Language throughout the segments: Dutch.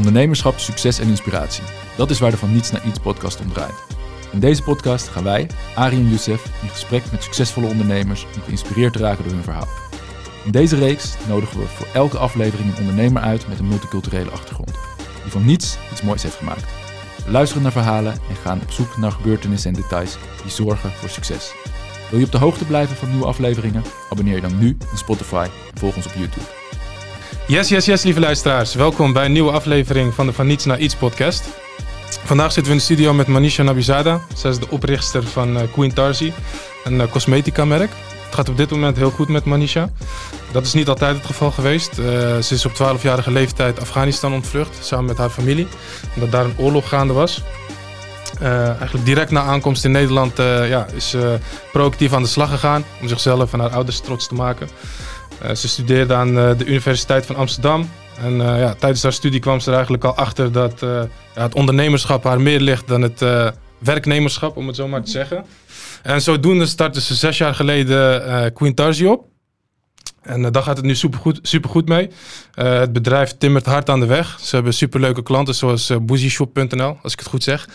Ondernemerschap, succes en inspiratie. Dat is waar de Van Niets naar Iets podcast om draait. In deze podcast gaan wij, Ari en Youssef, in gesprek met succesvolle ondernemers om geïnspireerd te raken door hun verhaal. In deze reeks nodigen we voor elke aflevering een ondernemer uit met een multiculturele achtergrond, die van niets iets moois heeft gemaakt. We luisteren naar verhalen en gaan op zoek naar gebeurtenissen en details die zorgen voor succes. Wil je op de hoogte blijven van nieuwe afleveringen? Abonneer je dan nu in Spotify en volg ons op YouTube. Yes, yes, yes, lieve luisteraars. Welkom bij een nieuwe aflevering van de Van Niets naar Iets podcast. Vandaag zitten we in de studio met Manisha Nabizada. Zij is de oprichter van uh, Queen Tarzi, een uh, cosmetica merk. Het gaat op dit moment heel goed met Manisha. Dat is niet altijd het geval geweest. Uh, ze is op 12-jarige leeftijd Afghanistan ontvlucht, samen met haar familie. Omdat daar een oorlog gaande was. eigenlijk direct na aankomst in Nederland ja, is proactief aan de slag gegaan om zichzelf en haar ouders trots te maken. Uh, ze studeerde aan uh, de Universiteit van Amsterdam. En uh, ja, tijdens haar studie kwam ze er eigenlijk al achter dat ja, het ondernemerschap haar meer ligt dan het werknemerschap, om het zo maar te zeggen. En zodoende startte ze zes jaar geleden Queen Tarzi op. En daar gaat het nu supergoed, supergoed mee. het bedrijf timmert hard aan de weg. Ze hebben superleuke klanten zoals uh, als ik het goed zeg.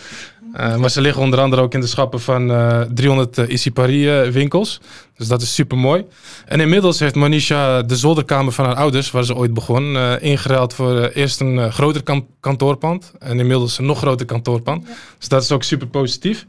Uh, maar ze liggen onder andere ook in de schappen van uh, 300 uh, Issy Paris winkels. Dus dat is super mooi. En inmiddels heeft Manisha de zolderkamer van haar ouders, waar ze ooit begon, ingeruild voor eerst een groter kan kantoorpand. En inmiddels een nog groter kantoorpand. Ja. Dus dat is ook super positief.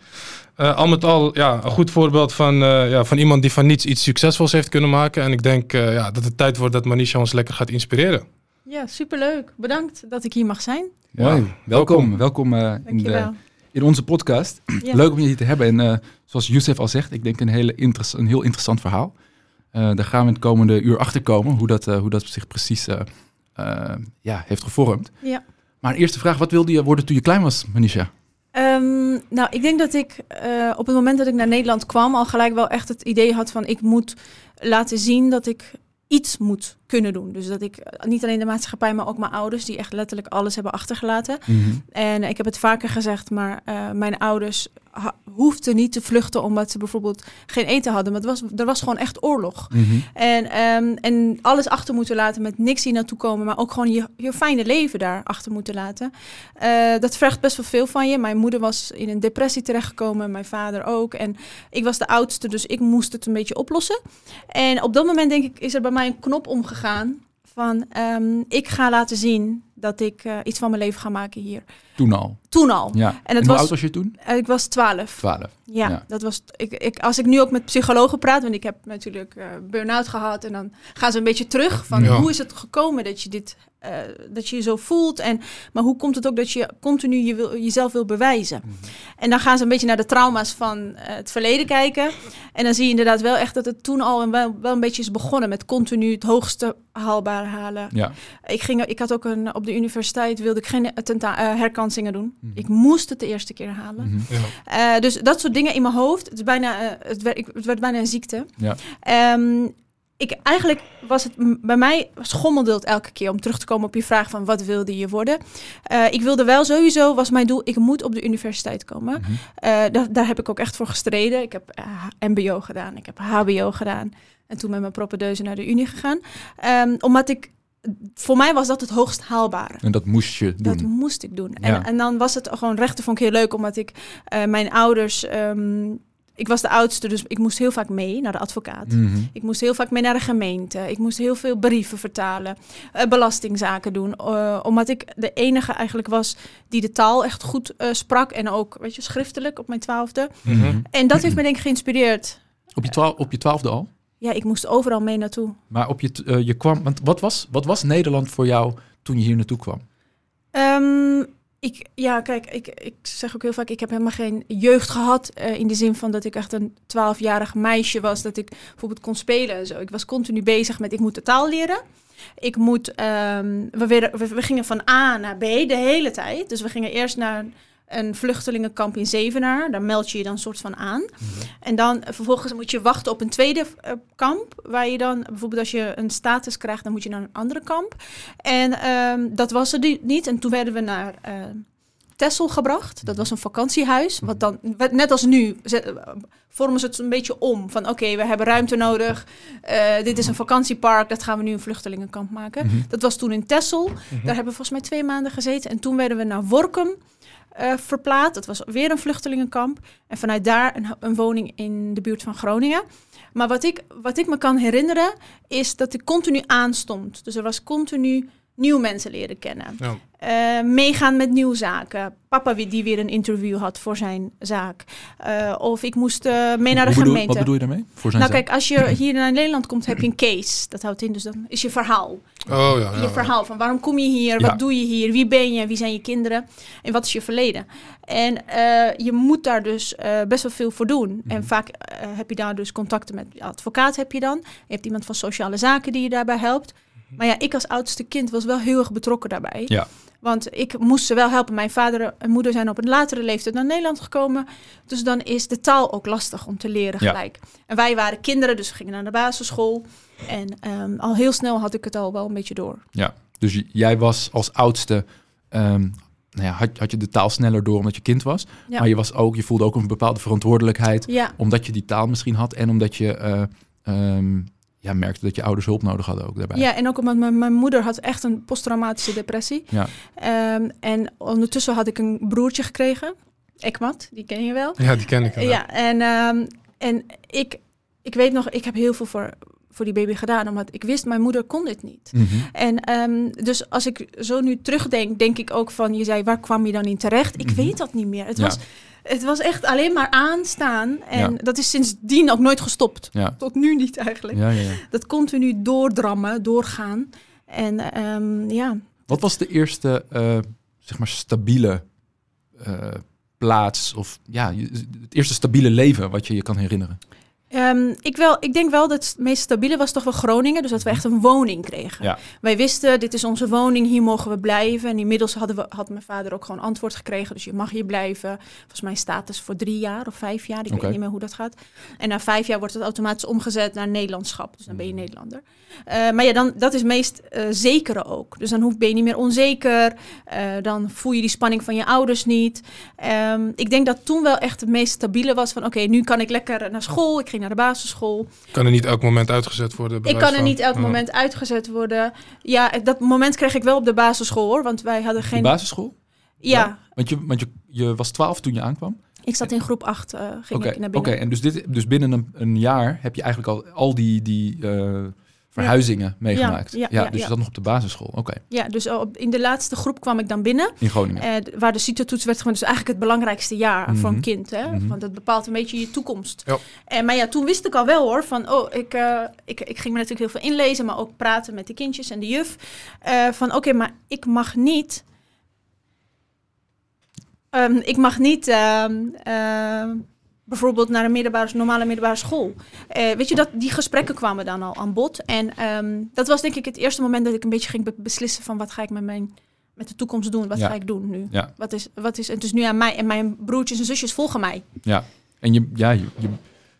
al met al ja, een goed voorbeeld van, ja, van iemand die van niets iets succesvols heeft kunnen maken. En ik denk ja, dat het tijd wordt dat Manisha ons lekker gaat inspireren. Ja, superleuk. Bedankt dat ik hier mag zijn. Ja, welkom. Welkom, welkom in de in onze podcast. Leuk om je hier te hebben. En uh, zoals Youssef al zegt, ik denk een, hele een heel interessant verhaal. Uh, daar gaan we in het komende uur achter komen hoe dat, uh, hoe dat zich precies ja, heeft gevormd. Ja. Maar eerste vraag, wat wilde je worden toen je klein was, Manisha? Um, nou, ik denk dat ik op het moment dat ik naar Nederland kwam al gelijk wel echt het idee had van ik moet laten zien dat ik iets moet kunnen doen. Dus dat ik eh, niet alleen de maatschappij, maar ook mijn ouders, die echt letterlijk alles hebben achtergelaten. Mm -hmm. En ik heb het vaker gezegd, maar uh, mijn ouders hoefden niet te vluchten omdat ze bijvoorbeeld geen eten hadden. Maar het was, er was gewoon echt oorlog. Mm -hmm. en, um, en alles achter moeten laten met niks hier naartoe komen, maar ook gewoon je, je fijne leven daar achter moeten laten. Uh, dat vergt best wel veel van je. Mijn moeder was in een depressie terechtgekomen, mijn vader ook. En ik was de oudste, dus ik moest het een beetje oplossen. En op dat moment denk ik, is er bij mij een knop omgegaan van um, ik ga laten zien dat ik uh, iets van mijn leven ga maken hier. Toen al? Toen al. Ja. En, het en hoe was, oud was je toen? Uh, ik was twaalf. Twaalf. Ja, ja, dat was. Ik, ik, als ik nu ook met psychologen praat, want ik heb natuurlijk uh, burn-out gehad, en dan gaan ze een beetje terug van ja. hoe is het gekomen dat je dit, uh, dat je je zo voelt, en maar hoe komt het ook dat je continu je wil, jezelf wil bewijzen? Mm -hmm. En dan gaan ze een beetje naar de trauma's van het verleden kijken, en dan zie je inderdaad wel echt dat het toen al een, wel, wel een beetje is begonnen met continu het hoogste haalbaar halen. Ja. Ik ging, ik had ook een op de universiteit wilde ik geen tenta- uh, herkansingen doen. Mm -hmm. Ik moest het de eerste keer halen. Mm -hmm. ja. uh, dus dat soort dingen in mijn hoofd. Het, is bijna, uh, het, werd, ik, het werd bijna een ziekte. Ja. Um, ik, eigenlijk was het bij mij schommelde het elke keer om terug te komen op je vraag van wat wilde je worden. Uh, ik wilde wel sowieso, was mijn doel, ik moet op de universiteit komen. Mm -hmm. uh, daar, daar heb ik ook echt voor gestreden. Ik heb uh, MBO gedaan, ik heb HBO gedaan en toen met mijn propedeuse naar de Unie gegaan. Um, omdat ik voor mij was dat het hoogst haalbare. En dat moest je doen? Dat moest ik doen. En, en dan was het gewoon rechten vond ik heel leuk, omdat ik uh, mijn ouders... Um, ik was de oudste, dus ik moest heel vaak mee naar de advocaat. Mm -hmm. Ik moest heel vaak mee naar de gemeente. Ik moest heel veel brieven vertalen, uh, belastingzaken doen. Uh, omdat ik de enige eigenlijk was die de taal echt goed uh, sprak. En ook, weet je, schriftelijk op mijn twaalfde. Mm -hmm. En dat heeft me denk ik geïnspireerd. Op je, twaalf, op je twaalfde al? Ja, ik moest overal mee naartoe. Maar op je, uh, je kwam, want wat was, wat was Nederland voor jou toen je hier naartoe kwam? Um, ik, ja, kijk, ik, ik zeg ook heel vaak, ik heb helemaal geen jeugd gehad. Uh, in de zin van dat ik echt een twaalfjarig meisje was. Dat ik bijvoorbeeld kon spelen en zo. Ik was continu bezig met, ik moet de taal leren. Ik moet, werden, we, we gingen van A naar B de hele tijd. Dus we gingen eerst naar een vluchtelingenkamp in Zevenaar. Daar meld je je dan een soort van aan. Mm-hmm. En dan vervolgens moet je wachten op een tweede uh, kamp. Waar je dan, bijvoorbeeld als je een status krijgt, dan moet je naar een andere kamp. En um, dat was er niet. En toen werden we naar uh, Texel gebracht. Dat was een vakantiehuis. Wat dan, wat- net als nu, ze- vormen ze het een beetje om. Van oké, we hebben ruimte nodig. Eh, dit is een vakantiepark. Dat gaan we nu een vluchtelingenkamp maken. Mhm. Dat was toen in Texel. Daar hebben we volgens mij twee maanden gezeten. En toen werden we naar Workum eh, verplaatst. Dat was weer een vluchtelingenkamp. En vanuit daar een, een woning in de buurt van Groningen. Maar wat ik, wat ik me kan herinneren, is dat ik continu aanstond. Dus er was continu nieuwe mensen leren kennen. Ja. Eh, meegaan met nieuwe zaken. Papa wie- die weer een interview had voor zijn zaak. Eh, of ik moest eh, mee naar de Hoe bedoel- gemeente. wat bedoel je daarmee? Voor zijn nou zaak? kijk, als je hier naar Nederland komt, heb je een case. Dat houdt in, dus dan is je verhaal. Oh ja, ja, Je ja. verhaal van waarom kom je hier, Ja. wat doe je hier, wie ben je, wie zijn je kinderen en wat is je verleden. En eh, je moet daar dus eh, best wel veel voor doen. Mhm. En vaak eh, heb je daar dus contacten met je advocaat heb je dan. Je hebt iemand van sociale zaken die je daarbij helpt. Maar ja, ik als oudste kind was wel heel erg betrokken daarbij. Ja. Want ik moest ze wel helpen. Mijn vader en moeder zijn op een latere leeftijd naar Nederland gekomen. Dus dan is de taal ook lastig om te leren Ja. gelijk. En wij waren kinderen, dus we gingen naar de basisschool. En ehm, al heel snel had ik het al wel een beetje door. Ja, dus jij was als oudste, ehm, nou ja, had, had je de taal sneller door omdat je kind was. Ja. Maar je, was ook, je voelde ook een bepaalde verantwoordelijkheid Ja, omdat je die taal misschien had en omdat je eh, ehm, ja, merkte dat je ouders hulp nodig hadden ook daarbij. ja, en ook omdat mijn, mijn moeder had echt een posttraumatische depressie. Ja. Ehm, en ondertussen had ik een broertje gekregen, Ekmat, die ken je wel. Ja, die ken ik. inderdaad. Ja, en, ehm, en ik, ik weet nog, ik heb heel veel voor, voor die baby gedaan, omdat ik wist, mijn moeder kon dit niet. Mhm. En ehm, dus als ik zo nu terugdenk, denk ik ook van, je zei, waar kwam je dan in terecht? Ik Mhm. weet dat niet meer. Het, Ja. was, het was echt alleen maar aanstaan en Ja. dat is sindsdien ook nooit gestopt. Ja. Tot nu niet eigenlijk. Dat continu doordrammen, doorgaan. En ehm, ja, Wat was de eerste, eh, zeg maar, stabiele eh, plaats of ja, het eerste stabiele leven wat je je kan herinneren? Ehm, ik, wel, ik denk wel dat het meest stabiele was toch wel Groningen. Dus dat we echt een woning kregen. Ja. Wij wisten, dit is onze woning, hier mogen we blijven. En inmiddels hadden we, had mijn vader ook gewoon antwoord gekregen. Dus je mag hier blijven. Volgens mij staat het voor drie jaar of vijf jaar. Ik weet niet meer hoe dat gaat. En na vijf jaar wordt het automatisch omgezet naar Nederlandschap. Dus dan ben je Nederlander. Eh, maar ja, dan, dat is het meest eh, zekere ook. Dus dan hoef, ben je niet meer onzeker. Eh, dan voel je die spanning van je ouders niet. Ehm, ik denk dat toen wel echt het meest stabiele was van... oké, nu kan ik lekker naar school. Ik ging naar de basisschool. Kan er niet elk moment uitgezet worden? Ik kan er van? niet elk Ja. moment uitgezet worden. Ja, dat moment kreeg ik wel op de basisschool hoor. Want wij hadden De geen... basisschool? Ja, Want je, want je, je was twaalf toen je aankwam? ik zat in groep 8, eh ging Oké, ik naar oké. binnen. en dus, dit, dus binnen een, een jaar heb je eigenlijk al, al die, die eh, verhuizingen meegemaakt. ja, ja, dus ja. zat nog op de basisschool. Oké, Ja, dus op, in de laatste groep kwam ik dan binnen. in Groningen. eh, waar de CITO-toets werd gemaakt. Dus eigenlijk het belangrijkste jaar voor Mhm. een kind. Hè? Mhm. Want dat bepaalt een beetje je toekomst. Ja. En, maar ja, toen wist ik al wel hoor. Van, oh, ik, eh, ik, ik ging me natuurlijk heel veel inlezen. Maar ook praten met de kindjes en de juf. eh, van oké, maar ik mag niet... Ehm, ik mag niet ehm, ehm, bijvoorbeeld naar een middelbare, normale middelbare school. Eh, weet je, dat, die gesprekken kwamen dan al aan bod. En ehm, dat was denk ik het eerste moment dat ik een beetje ging be- beslissen van wat ga ik met mijn met de toekomst doen? Wat Ja. ga ik doen nu? Ja. Wat is, wat is, het is nu aan mij en mijn broertjes en zusjes volgen mij. Ja, en je, ja, je, je,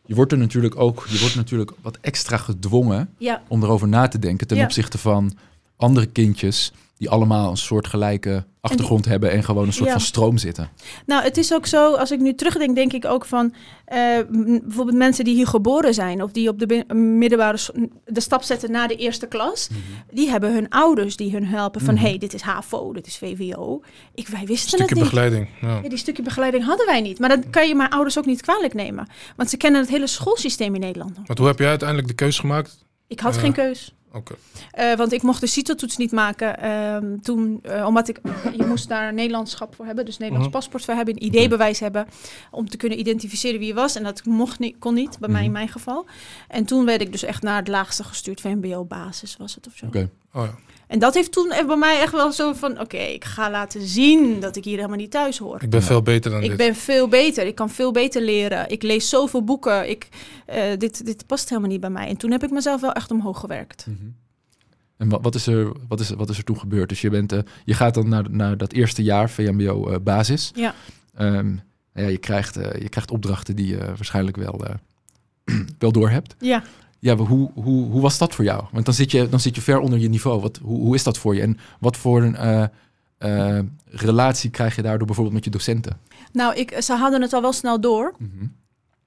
je wordt er natuurlijk ook, je wordt natuurlijk wat extra gedwongen Ja, om erover na te denken ten opzichte van andere kindjes die allemaal een soort gelijke achtergrond hebben en gewoon een soort Ja. van stroom zitten. nou het is ook zo, als ik nu terugdenk, denk ik ook van eh, bijvoorbeeld mensen die hier geboren zijn of die op de middelbare de stap zetten naar de eerste klas, die hebben hun ouders die hun helpen van Mhm. hey, dit is HAVO, dit is VWO. Ik, wij wisten stukje het niet. begeleiding. Ja. Ja, die stukje begeleiding hadden wij niet. Maar dat kan je mijn ouders ook niet kwalijk nemen. Want ze kennen het hele schoolsysteem in Nederland. Want hoe heb jij uiteindelijk de keuze gemaakt? Ik had Ja. geen keus. Oké. Eh, want ik mocht de CITO-toets niet maken ehm, toen, eh, omdat ik, je moest daar een Nederlandschap voor hebben, dus Nederlands Mhm. paspoort voor hebben, een ID-bewijs hebben, om te kunnen identificeren wie je was. En dat mocht niet, kon niet, bij mij in Mhm. mijn geval. En toen werd ik dus echt naar het laagste gestuurd, VMBO-basis was het of zo. Oké. Oh ja. En dat heeft toen bij mij echt wel zo van, oké, ik ga laten zien dat ik hier helemaal niet thuis hoor. Ik ben veel beter dan Ik dit. ben veel beter. Ik kan veel beter leren. Ik lees zoveel boeken. Ik, eh, dit, dit past helemaal niet bij mij. En toen heb ik mezelf wel echt omhoog gewerkt. Mhm. En wat, wat, is er, wat, is, wat is er toen gebeurd? Dus je, bent, eh, je gaat dan naar, naar dat eerste jaar VMBO eh, basis. Ja. Ehm, ja, je, krijgt, je krijgt opdrachten die je waarschijnlijk wel, wel door hebt. Ja. Ja, hoe, hoe, hoe was dat voor jou? Want dan zit je, dan zit je ver onder je niveau. Wat, hoe, hoe is dat voor je? En wat voor een, eh, eh, relatie krijg je daardoor bijvoorbeeld met je docenten? Nou, ik, ze hadden het al wel snel door. Mhm.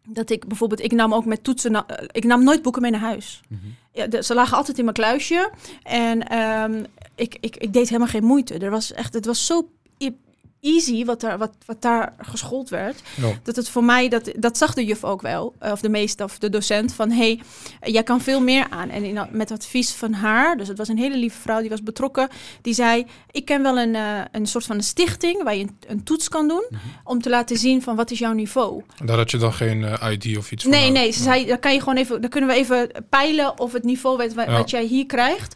Dat ik bijvoorbeeld, ik nam ook met toetsen, na- eh, ik nam nooit boeken mee naar huis. Mhm. Ja, de- ze lagen altijd in mijn kluisje. En ehm, ik, ik, ik deed helemaal geen moeite. Er was echt, het was zo easy wat daar, wat, wat daar geschoold werd. Dat het voor mij, dat, dat zag de juf ook wel, eh, of de meeste, of de docent, van hey, jij kan veel meer aan. En in, met advies van haar, dus het was een hele lieve vrouw, die was betrokken, die zei, ik ken wel een, eh, een soort van een stichting waar je een, een toets kan doen, Mhm. om te laten zien van wat is jouw niveau. Daar had je dan geen eh, ID of iets van Nee, nee, ze zei, dan kan je gewoon even, dan kunnen we even peilen of het niveau wat, wat Ja. jij hier krijgt,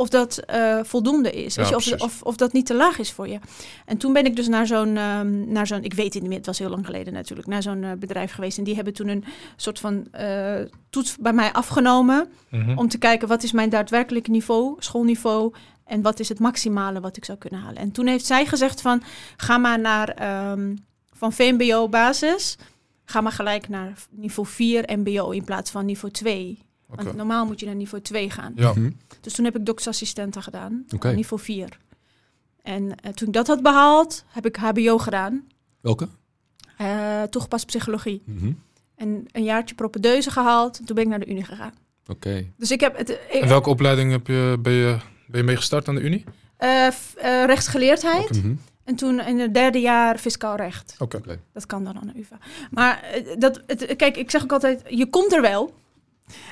of dat eh, voldoende is. Ja, Weet je, of, of, of dat niet te laag is voor je. En toen ben ik dus naar zo'n, ehm, naar zo'n ik weet het niet meer, het was heel lang geleden natuurlijk, naar zo'n eh, bedrijf geweest. En die hebben toen een soort van eh, toets bij mij afgenomen. Mhm. Om te kijken wat is mijn daadwerkelijke niveau, schoolniveau. En wat is het maximale wat ik zou kunnen halen. En toen heeft zij gezegd van ga maar naar ehm, van VMBO basis. Ga maar gelijk naar niveau 4 MBO in plaats van niveau 2. Want normaal moet je naar niveau 2 gaan. Ja. Mhm. Dus toen heb ik doktersassistenten gedaan. Niveau 4. En eh, toen ik dat had behaald, heb ik HBO gedaan. Welke? eh toegepast psychologie. Mhm. En een jaartje propedeuse gehaald. En toen ben ik naar de Unie gegaan. Oké. Dus ik heb het. ik- En welke opleiding heb je, ben, je, ben je mee gestart aan de Unie? eh, eh, rechtsgeleerdheid. Mhm. En toen in het derde jaar fiscaal recht. Oké. Dat kan dan aan de UvA. Maar eh, dat, het, kijk, ik zeg ook altijd, je komt er wel.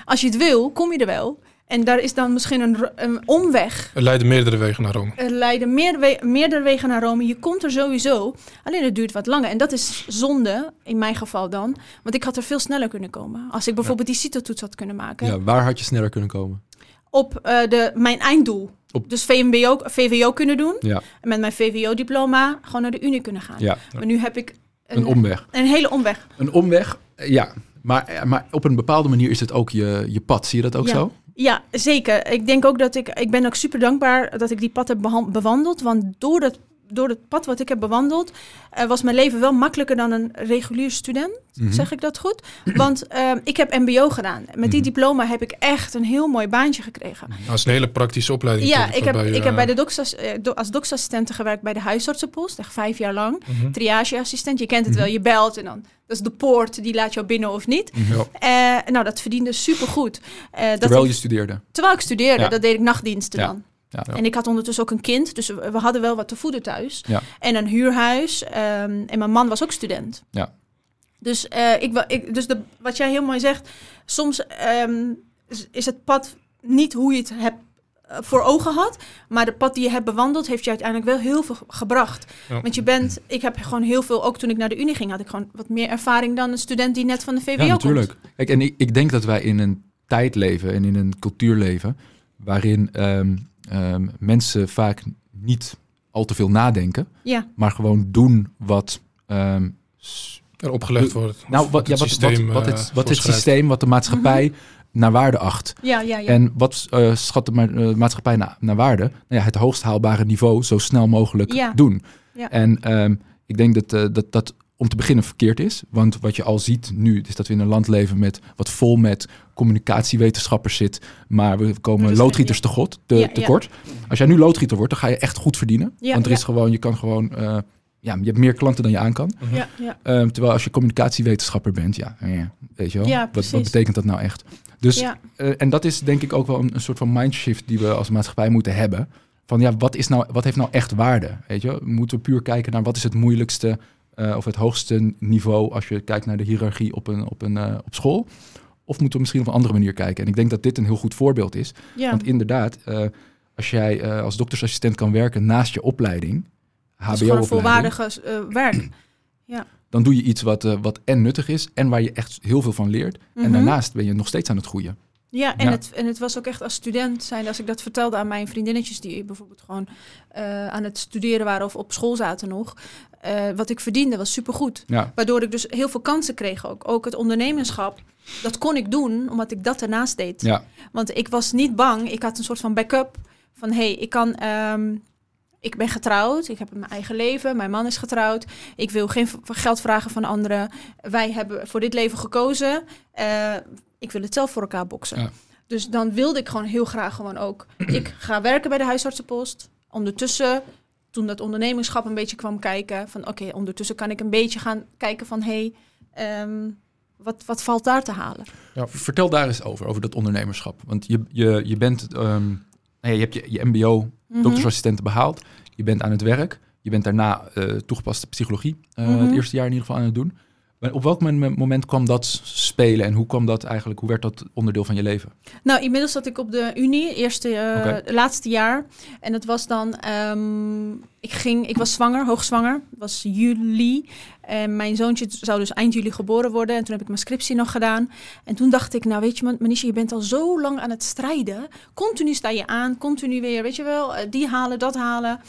Als je het wil, kom je er wel. En daar is dan misschien een, een omweg. Er leiden meerdere wegen naar Rome. Er leiden meer we- meerdere wegen naar Rome. Je komt er sowieso. Alleen het duurt wat langer. En dat is zonde, in mijn geval dan. Want ik had er veel sneller kunnen komen. Als ik bijvoorbeeld die CITO-toets had kunnen maken. Ja, waar had je sneller kunnen komen? Op eh, de, mijn einddoel. Op- Dus VMBO, VWO kunnen doen. Ja, En met mijn VWO-diploma gewoon naar de Unie kunnen gaan. ja. Maar nu heb ik een omweg. een hele omweg. Een omweg, ja. Maar, eh, maar op een bepaalde manier is het ook je, je pad. Zie je dat ook Ja. zo? Ja, zeker. Ik denk ook dat ik... Ik ben ook super dankbaar dat ik die pad heb bewandeld. Want door het, door het pad wat ik heb bewandeld... eh, was mijn leven wel makkelijker dan een regulier student. Mhm. Zeg ik dat goed? Want eh, ik heb mbo gedaan. Met die Mhm. diploma heb ik echt een heel mooi baantje gekregen. Nou, dat is een hele praktische opleiding. Ja, ik heb, je, ik heb bij de doksas, eh, do- als doksassistente gewerkt bij de huisartsenpost. Echt vijf jaar lang. mhm. Triageassistent. Je kent het Mhm. wel. Je belt en dan... Dat is de poort, die laat jou binnen of niet. Mhm. Ja. Eh, nou, dat verdiende supergoed. Dat Terwijl ik- je studeerde. Terwijl ik studeerde, Ja. dat deed ik nachtdiensten Ja. dan. Ja. En ik had ondertussen ook een kind, dus we hadden wel wat te voeden thuis. Ja. En een huurhuis. ehm, en mijn man was ook student. Ja. Dus, eh, ik, ik, dus de, wat jij heel mooi zegt, soms ehm, is, is het pad niet hoe je het hebt eh, voor ogen had, maar de pad die je hebt bewandeld heeft je uiteindelijk wel heel veel gebracht. Ja. Want je bent, ik heb gewoon heel veel, ook toen ik naar de Unie ging, had ik gewoon wat meer ervaring dan een student die net van de VWO Ja, komt. natuurlijk. Kijk, en ik, ik denk dat wij in een tijd leven en in een cultuur leven waarin ehm, ehm, mensen vaak niet al te veel nadenken, Ja, maar gewoon doen wat. ehm, s- Er opgelegd wordt. nou, wat, ja, het wat, systeem, wat, wat, eh, het, wat het voorschrijft. systeem, wat de maatschappij naar waarde acht. ja, ja. ja. En wat eh, schat de ma- eh, maatschappij na- naar waarde? Nou ja, het hoogst haalbare niveau zo snel mogelijk Ja. doen. Ja. En ehm, ik denk dat, eh, dat dat om te beginnen verkeerd is. Want wat je al ziet nu, is dat we in een land leven met wat vol met communicatiewetenschappers zit. Maar we komen is loodgieters te, Ja, ja. tekort. Als jij nu loodgieter wordt, dan ga je echt goed verdienen. Ja, want er is gewoon, je kan gewoon, eh, ja, je hebt meer klanten dan je aan kan. Ja, ja. Ehm, terwijl als je communicatiewetenschapper bent, ja, eh, weet je wel, wat, wat betekent dat nou echt? Dus eh, en dat is denk ik ook wel een, een soort van mindshift die we als maatschappij moeten hebben. Van ja, wat, is nou, wat heeft nou echt waarde? Weet je, moeten we puur kijken naar wat is het moeilijkste eh, of het hoogste niveau als je kijkt naar de hiërarchie op, een, op, een, eh, op school? Of moeten we misschien op een andere manier kijken? En ik denk dat dit een heel goed voorbeeld is. ja. Want inderdaad, eh, als jij als doktersassistent kan werken naast je opleiding, Dat is gewoon HBO-opleiding, volwaardige werk. dan doe je iets wat, wat en nuttig is en waar je echt heel veel van leert. En Mhm. daarnaast ben je nog steeds aan het groeien. Ja, en, Ja. Het, en het was ook echt als student zijn, als ik dat vertelde aan mijn vriendinnetjes die bijvoorbeeld gewoon eh, aan het studeren waren of op school zaten nog. eh, wat ik verdiende was supergoed. Ja, Waardoor ik dus heel veel kansen kreeg ook. Ook het ondernemerschap, dat kon ik doen omdat ik dat ernaast deed. ja. Want ik was niet bang. Ik had een soort van backup van hé, hey, ik kan. ehm, ik ben getrouwd, ik heb mijn eigen leven, mijn man is getrouwd. Ik wil geen geld vragen van anderen. Wij hebben voor dit leven gekozen. Eh, ik wil het zelf voor elkaar boksen. Ja. Dus dan wilde ik gewoon heel graag gewoon ook. Ik ga werken bij de huisartsenpost. Ondertussen toen dat ondernemerschap een beetje kwam kijken. Van oké, ondertussen kan ik een beetje gaan kijken van hé, hey, ehm, wat, wat valt daar te halen? Ja. Vertel daar eens over, over dat ondernemerschap. Want je, je, je bent, um, je hebt je, je mbo, mm -hmm. doktersassistenten behaald. Je bent aan het werk. Je bent daarna uh, toegepaste psychologie uh, mm -hmm. het eerste jaar in ieder geval aan het doen. Maar op welk moment kwam dat spelen en hoe kwam dat eigenlijk? Hoe werd dat onderdeel van je leven? Nou, inmiddels zat ik op de Unie, eerste, uh, okay. laatste jaar. En dat was dan, um, ik, ging, ik was zwanger, hoogzwanger. Was juli. En mijn zoontje zou dus eind juli geboren worden. En toen heb ik mijn scriptie nog gedaan. En toen dacht ik, nou weet je, Manisha, je bent al zo lang aan het strijden. Continu sta je aan, continu weer, weet je wel, die halen, dat halen.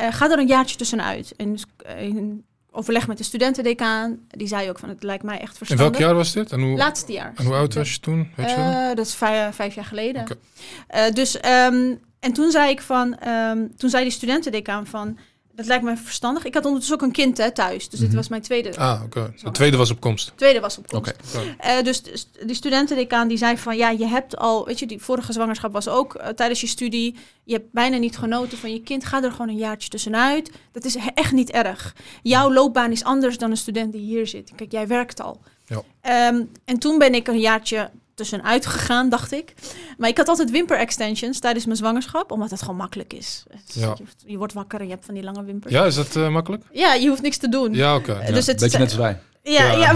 Uh, ga er een jaartje tussenuit. En uh, overleg met de studentendecaan. Die zei ook van het lijkt mij echt verstandig. In welk jaar was dit? En hoe, Laatste jaar. En hoe oud was je toen? Weet je uh, dat is vijf, vijf, jaar geleden. Okay. Uh, dus um, en toen zei ik van, um, toen zei die studentendecaan van, dat lijkt me verstandig. Ik had ondertussen ook een kind hè, thuis, dus mm -hmm. dit was mijn tweede. Ah, oké. Okay. De tweede was op komst. Tweede was op komst. Okay. Uh, dus die studentendecaan die zei van, ja, je hebt al, weet je, die vorige zwangerschap was ook uh, tijdens je studie. Je hebt bijna niet genoten van je kind. Ga er gewoon een jaartje tussenuit. Dat is echt niet erg. Jouw loopbaan is anders dan een student die hier zit. Kijk, jij werkt al. Ja. Um, en toen ben ik een jaartje tussenuit gegaan, dacht ik. Maar ik had altijd wimper extensions tijdens mijn zwangerschap, omdat het gewoon makkelijk is. Ja. Je, je, wordt wakker en je hebt van die lange wimpers. Ja, is dat uh, makkelijk? Ja, je hoeft niks te doen. Ja, oké. Okay. Uh, dus ja, beetje net als wij. Ja, ja, ja,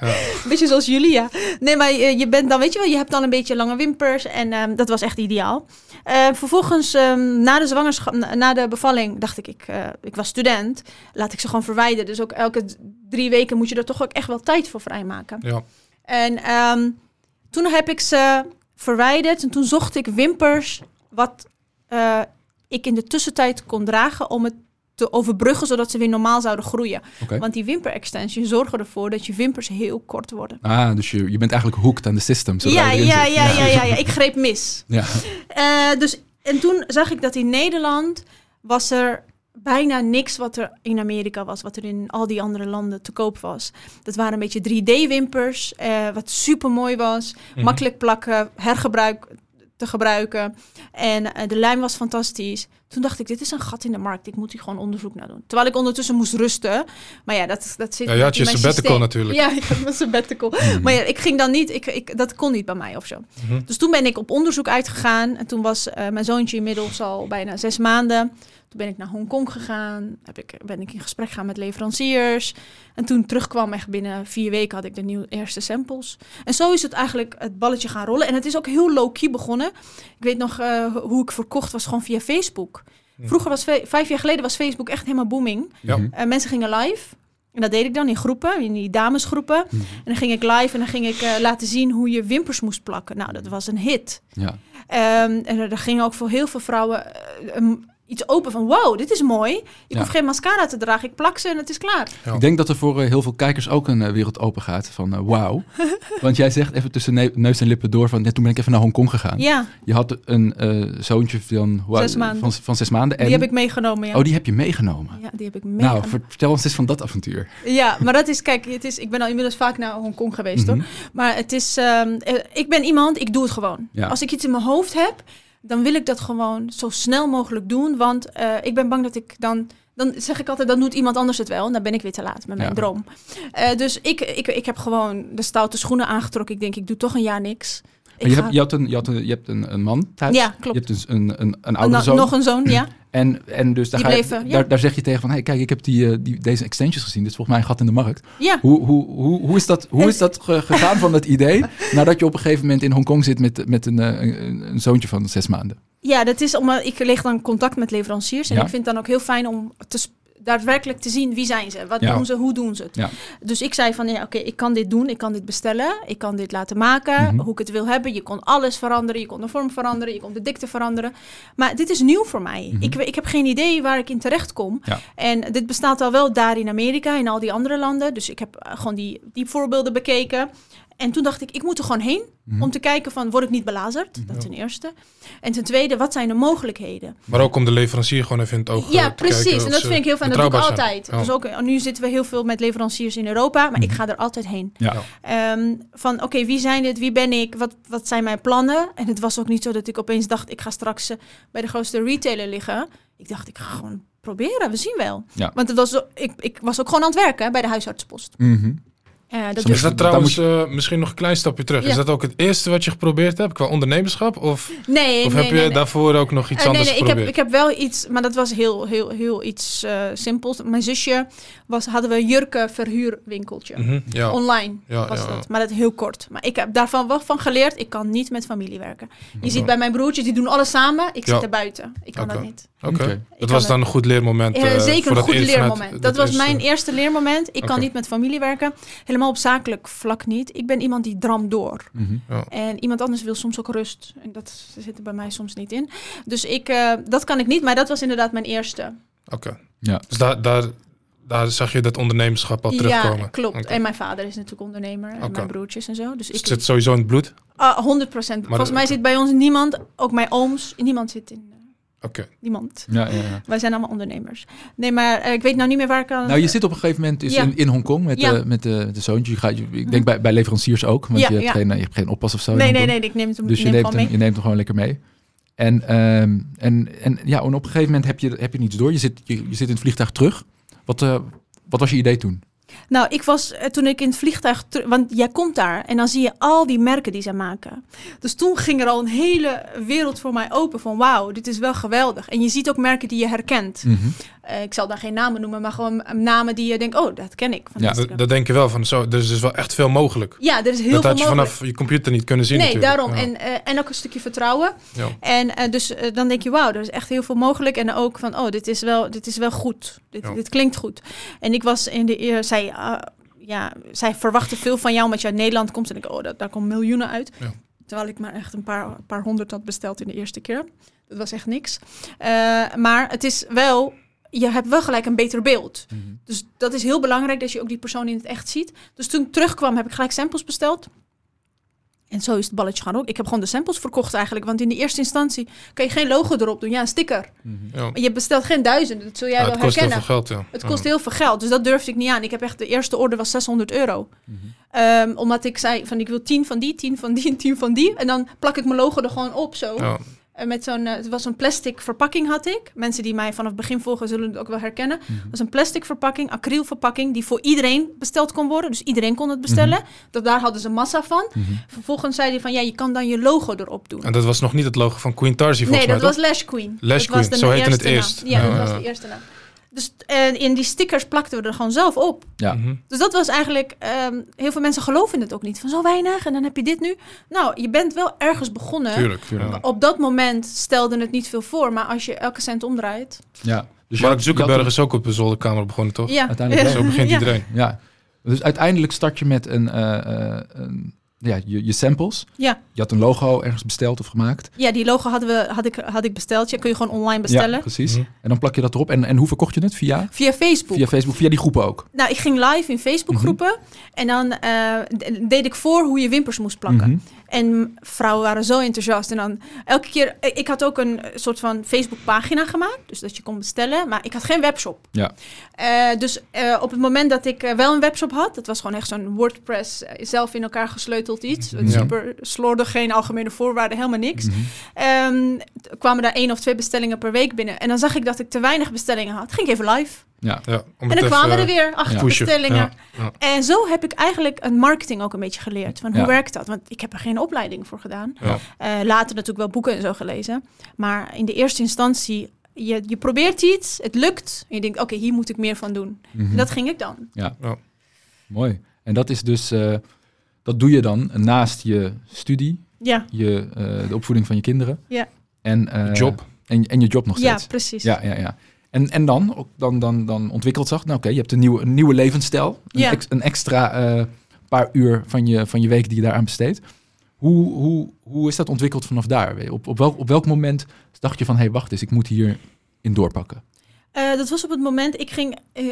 ja. beetje zoals jullie, ja. Nee, maar je, je, bent dan, weet je wel, je hebt dan een beetje lange wimpers en um, dat was echt ideaal. Uh, vervolgens, um, na de zwangerschap, na de bevalling, dacht ik, ik, uh, ik was student, laat ik ze gewoon verwijderen. Dus ook elke drie weken moet je er toch ook echt wel tijd voor vrijmaken. Ja. En um, toen heb ik ze verwijderd en toen zocht ik wimpers wat uh, ik in de tussentijd kon dragen om het te overbruggen, zodat ze weer normaal zouden groeien. Okay. Want die wimper extensions zorgen ervoor dat je wimpers heel kort worden. Ah, dus je, je bent eigenlijk hooked aan de system. Ja, ja, ja, ja, ja, ja, ja, ik greep mis. Ja. Uh, dus, en toen zag ik dat in Nederland was er bijna niks wat er in Amerika was, wat er in al die andere landen te koop was. Dat waren een beetje 3D-wimpers, uh, wat super mooi was. Mm-hmm. Makkelijk plakken, hergebruik te gebruiken. En uh, de lijm was fantastisch. Toen dacht ik, dit is een gat in de markt. Ik moet hier gewoon onderzoek naar doen. Terwijl ik ondertussen moest rusten. Maar ja, dat, dat zit ja, je had je sabbatical natuurlijk. Ja, ik had mijn sabbatical. Mhm. Maar ja, ik ging dan niet, ik, ik, dat kon niet bij mij of zo. Mhm. Dus toen ben ik op onderzoek uitgegaan. En toen was uh, mijn zoontje inmiddels al bijna zes maanden. Toen ben ik naar Hongkong gegaan. Heb ik, ben ik in gesprek gegaan met leveranciers. En toen terugkwam, echt binnen vier weken had ik de nieuwe eerste samples. En zo is het eigenlijk het balletje gaan rollen. En het is ook heel low-key begonnen. Ik weet nog uh, hoe ik verkocht was gewoon via Facebook. Vroeger was, vijf jaar geleden was Facebook echt helemaal booming. Ja. Uh, mensen gingen live. En dat deed ik dan in groepen, in die damesgroepen. Mhm. En dan ging ik live en dan ging ik uh, laten zien hoe je wimpers moest plakken. Nou, dat was een hit. Ja. Um, en er gingen ook voor heel veel vrouwen uh, um, iets open van... wow, dit is mooi. Ik Ja. hoef geen mascara te dragen. Ik plak ze en het is klaar. Ja. Ik denk dat er voor eh, heel veel kijkers ook een eh, wereld open gaat van eh, wauw. Want jij zegt even tussen ne- neus en lippen door van ja, toen ben ik even naar Hongkong gegaan. Ja, Je had een zoontje van, Zes van, van zes maanden. En, die heb ik meegenomen, ja. Oh, die heb je meegenomen. Ja, die heb ik nou, meegenomen. ver- vertel ons eens van dat avontuur. Ja, maar dat is, kijk, het is, ik ben al inmiddels vaak naar Hongkong geweest hoor. Mhm. Maar het is, ehm, eh, ik ben iemand, ik doe het gewoon. Ja. Als ik iets in mijn hoofd heb, dan wil ik dat gewoon zo snel mogelijk doen. Want eh, ik ben bang dat ik dan, dan zeg ik altijd, dan doet iemand anders het wel. En dan ben ik weer te laat met mijn Ja. droom. Eh, dus ik, ik, ik heb gewoon de stoute schoenen aangetrokken. Ik denk, ik doe toch een jaar niks. Je, ga- hebt, je, had een, je, had een, je hebt een, een man thuis. Ja, klopt. Je hebt dus een, een, een Een- oudere zoon. nog een zoon, ja. En, en dus daar, ga je- bleven, ja. daar, daar zeg je tegen van... Hey, kijk, ik heb die, eh, die, deze extensions gezien. Dit is volgens mij een gat in de markt. Ja, Hoe, hoe, hoe, hoe is dat, hoe is dat ge- gegaan van dat idee... nadat je op een gegeven moment in Hongkong zit... met, met een, eh, een, een zoontje van zes maanden? ja dat is omdat ik leg dan contact met leveranciers. En Ja. ik vind het dan ook heel fijn om te daadwerkelijk te zien wie zijn ze, wat Ja. doen ze, hoe doen ze het. Ja. Dus ik zei van ja, oké, ik kan dit doen, ik kan dit bestellen, ik kan dit laten maken, Mhm. hoe ik het wil hebben. Je kon alles veranderen, je kon de vorm veranderen, je kon de dikte veranderen. Maar dit is nieuw voor mij. Mhm. ik, ik heb geen idee waar ik in terecht kom. Ja. En dit bestaat al wel daar in Amerika en al die andere landen. Dus ik heb eh, gewoon die, die voorbeelden bekeken. En toen dacht ik, ik moet er gewoon heen Mhm. om te kijken van, word ik niet belazerd? Dat ten eerste. En ten tweede, wat zijn de mogelijkheden? Maar ook om de leverancier gewoon even in het oog eh, Ja, te precies. kijken En of dat ze vind ik heel fijn. Dat doe ik altijd. Ja. Dus ook, nu zitten we heel veel met leveranciers in Europa, maar ik Mhm. ga er altijd heen. Ja. Ehm, van oké, wie zijn dit? Wie ben ik? Wat, wat zijn mijn plannen? En het was ook niet zo dat ik opeens dacht, ik ga straks eh, bij de grootste retailer liggen. Ik dacht, ik ga gewoon proberen, we zien wel. Ja. Want het was, zo- ik, ik was ook gewoon aan het werken hè, bij de huisartspost. Mhm. Eh, dat dus- Is dat trouwens eh, misschien nog een klein stapje terug? Ja. Is dat ook het eerste wat je geprobeerd hebt qua ondernemerschap? Of, nee, of nee, heb je nee, daarvoor ook nog iets Eh, anders nee, nee, ik heb, geprobeerd? ik heb wel iets, maar dat was heel, heel, heel iets eh, simpels. Mijn zusje was, hadden we een jurkenverhuurwinkeltje. Mhm, ja. Online Ja, was ja, dat, ja. maar dat heel kort. Maar ik heb daarvan wel van geleerd, ik kan niet met familie werken. Je ziet bij mijn broertjes, die doen alles samen. Ik Ja. zit er buiten. Ik kan dat niet. Oké. Dat was dan een goed leermoment. Eh, zeker voor een dat goed leermoment. Dat, was eerste- mijn eerste leermoment. Ik kan niet met familie werken. Helemaal op zakelijk vlak niet. Ik ben iemand die dram door. Mhm. En iemand anders wil soms ook rust. En dat zit er bij mij soms niet in. Dus ik, eh, dat kan ik niet. Maar dat was inderdaad mijn eerste. Oké. Ja. Dus daar, daar, daar zag je dat ondernemerschap al terugkomen? Ja, klopt. En mijn vader is natuurlijk ondernemer. En Oké. mijn broertjes en zo. Dus Dus ik, het zit sowieso in het bloed? Ah, 100 procent. Volgens mij zit bij ons niemand, ook mijn ooms, niemand zit in. Eh, Oké. niemand. Ja, ja, ja. Wij zijn allemaal ondernemers. Nee, maar eh, ik weet nou niet meer waar ik aan... Nou, je zit op een gegeven moment dus Ja. in, in Hongkong met, Ja. de, met de, de zoontje. Je gaat, je- ik denk bij, bij leveranciers ook, want Ja, je, hebt ja. geen, je hebt geen oppas of zo. nee, nee, nee, ik neem het Dus je neem neemt, gewoon hem, mee. je neemt hem gewoon lekker mee. En, ehm, en, en, ja, en op een gegeven moment heb je, heb je niets door. Je zit, je, je zit in het vliegtuig terug. Wat, eh, wat was je idee toen? Nou, ik was eh, toen ik in het vliegtuig... Want jij komt daar en dan zie je al die merken die zij maken. Dus toen ging er al een hele wereld voor mij open van... Wauw, dit is wel geweldig. En je ziet ook merken die je herkent. Mhm. Eh, ik zal daar geen namen noemen, maar gewoon eh, namen die je denkt... Oh, dat ken ik van Ja, Instagram. Dat, dat denk je wel van zo. Dus er is wel echt veel mogelijk. ja, er is heel dat veel had je mogelijk. vanaf je computer niet kunnen zien Nee, natuurlijk. daarom. Ja. En, eh, en ook een stukje vertrouwen. Ja. En dus dan denk je, wauw, er is echt heel veel mogelijk. En ook van, oh, dit is wel, dit is wel goed. Dit, Ja. dit klinkt goed. En ik was in de eer, zij, ah, ja, zij verwachten veel van jou omdat je uit Nederland komt. En ik, oh, dat, daar komt miljoenen uit. Ja. Terwijl ik maar echt een paar, paar honderd had besteld in de eerste keer. Dat was echt niks. Maar het is wel, je hebt wel gelijk een beter beeld. Mhm. Dus dat is heel belangrijk dat je ook die persoon in het echt ziet. Dus toen ik terugkwam heb ik gelijk samples besteld. En zo is het balletje gaan ook. Ik heb gewoon de samples verkocht eigenlijk. Want in de eerste instantie kan je geen logo erop doen. Ja, een sticker. Mhm. Ja. Maar je bestelt geen duizenden. Dat zul jij Ja, wel het kost heel herkennen. veel geld, ja. Het Ja. kost heel veel geld. Dus dat durfde ik niet aan. Ik heb echt de eerste order was 600 euro. Mhm. Ehm, omdat ik zei van ik wil 10 van die, 10 van die en 10 van die. En dan plak ik mijn logo er gewoon op zo. En met zo'n, eh, het was een plastic verpakking had ik. Mensen die mij vanaf het begin volgen zullen het ook wel herkennen. Mhm. Het was een plastic verpakking, acrylverpakking, die voor iedereen besteld kon worden. Dus iedereen kon het bestellen. Dat, daar hadden ze massa van. Mhm. Vervolgens zei hij van, ja, je kan dan je logo erop doen. En dat was nog niet het logo van Queen Tarsi nee, volgens dat mij, was toch? Lash Queen. Lash dat was Queen, de zo heette het eerst. naam. Ja, Ja, dat was de eerste naam. Dus en in die stickers plakten we er gewoon zelf op. Ja. Mhm. Dus dat was eigenlijk, ehm, heel veel mensen geloven het ook niet. Van zo weinig en dan heb je dit nu. Nou, je bent wel ergens begonnen. Tuurlijk. Tuurlijk. Op dat moment stelde het niet veel voor. Maar als je elke cent omdraait. ja. Dus Mark Zuckerberg is ook op de zolderkamer begonnen, toch? Ja, Uiteindelijk. Zo begint Ja. iedereen. Ja. Dus uiteindelijk start je met een, eh, eh, een ja, je, je samples. Ja. Je had een logo ergens besteld of gemaakt. Ja, die logo hadden we, had, ik, had ik besteld. Ja, kun je gewoon online bestellen. Ja, precies. Mhm. En dan plak je dat erop. En, en hoe verkocht je het? Via? Via Facebook. Via Facebook, via die groepen ook. Nou, ik ging live in Facebookgroepen. En dan eh, deed ik voor hoe je wimpers moest plakken. Mhm. En vrouwen waren zo enthousiast. En dan elke keer... Ik had ook een soort van Facebook-pagina gemaakt. Dus dat je kon bestellen. Maar ik had geen webshop. Ja. Eh, dus eh, op het moment dat ik eh, wel een webshop had... Dat was gewoon echt zo'n WordPress, eh, zelf in elkaar gesleuteld iets. Ja. Super slordig, geen algemene voorwaarden, helemaal niks. Mhm. Ehm, kwamen daar één of twee bestellingen per week binnen. En dan zag ik dat ik te weinig bestellingen had. Ging ik even live. Ja. Ja, om En het dan kwamen er weer acht Ja. pushen. bestellingen. Ja, ja. En zo heb ik eigenlijk een marketing ook een beetje geleerd. Van hoe Ja. werkt dat? Want ik heb er geen opleiding voor gedaan. Ja. Eh, later natuurlijk wel boeken en zo gelezen. Maar in de eerste instantie, je, je probeert iets, het lukt. En je denkt, oké, hier moet ik meer van doen. Mhm. En dat ging ik dan. Mooi. En dat is dus, eh, dat doe je dan naast je studie, Ja, je, eh, de opvoeding van je kinderen. Ja. En, eh, Je job. En, en je job nog ja steeds. precies. Ja, ja, ja. En, en dan, ook dan, dan, dan ontwikkelt zich, nou oké, je hebt een nieuwe, een nieuwe levensstijl. Een, ex- een extra eh, paar uur van je, van je week die je daaraan besteedt. Hoe, hoe, hoe is dat ontwikkeld vanaf daar? Op, op, welk, op welk moment dacht je van, hé, hey, wacht eens, ik moet hier in doorpakken? Eh, dat was op het moment, ik ging, eh,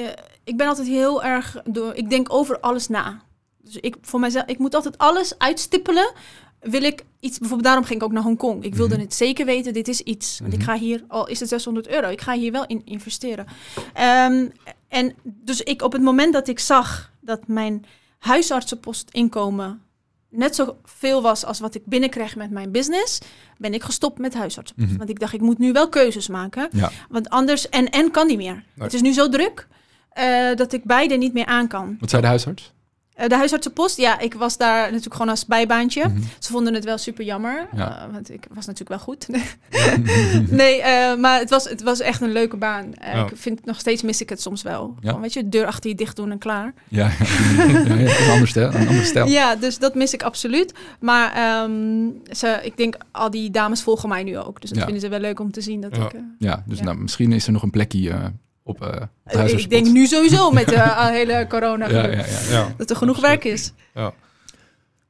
ik ben altijd heel erg, door, ik denk over alles na. Dus ik voor mijzelf, ik moet altijd alles uitstippelen. Wil ik iets, bijvoorbeeld daarom ging ik ook naar Hongkong. Ik wilde Mhm. het zeker weten, dit is iets. Want ik Mhm. ga hier, al is het 600 euro, ik ga hier wel in investeren. Ehm, en dus ik op het moment dat ik zag dat mijn huisartsenpostinkomen net zo veel was als wat ik binnenkreeg met mijn business, ben ik gestopt met huisartsenpost. Mhm. Want ik dacht, ik moet nu wel keuzes maken. Ja. Want anders, en, en kan niet meer. Het is nu zo druk eh, dat ik beide niet meer aan kan. Wat zei de huisarts? Eh, de huisartsenpost, ja, ik was daar natuurlijk gewoon als bijbaantje. Mhm. Ze vonden het wel super jammer, Ja. eh, want ik was natuurlijk wel goed. nee, eh, maar het was, het was echt een leuke baan. Ik vind nog steeds mis ik het soms wel. Ja. Gewoon, weet je, de deur achter je dicht doen en klaar. Ja, ja, ja, ja, een ander stel. Een ander stel. Ja, dus dat mis ik absoluut. Maar ehm, ze, ik denk, al die dames volgen mij nu ook. Dus dat vinden ze wel leuk om te zien dat Ja. ik... Ja, dus. Nou, misschien is er nog een plekje op, eh ik denk nu sowieso met de eh, hele corona. Ja, ja, ja. Ja. Dat er genoeg Absoluut. werk is.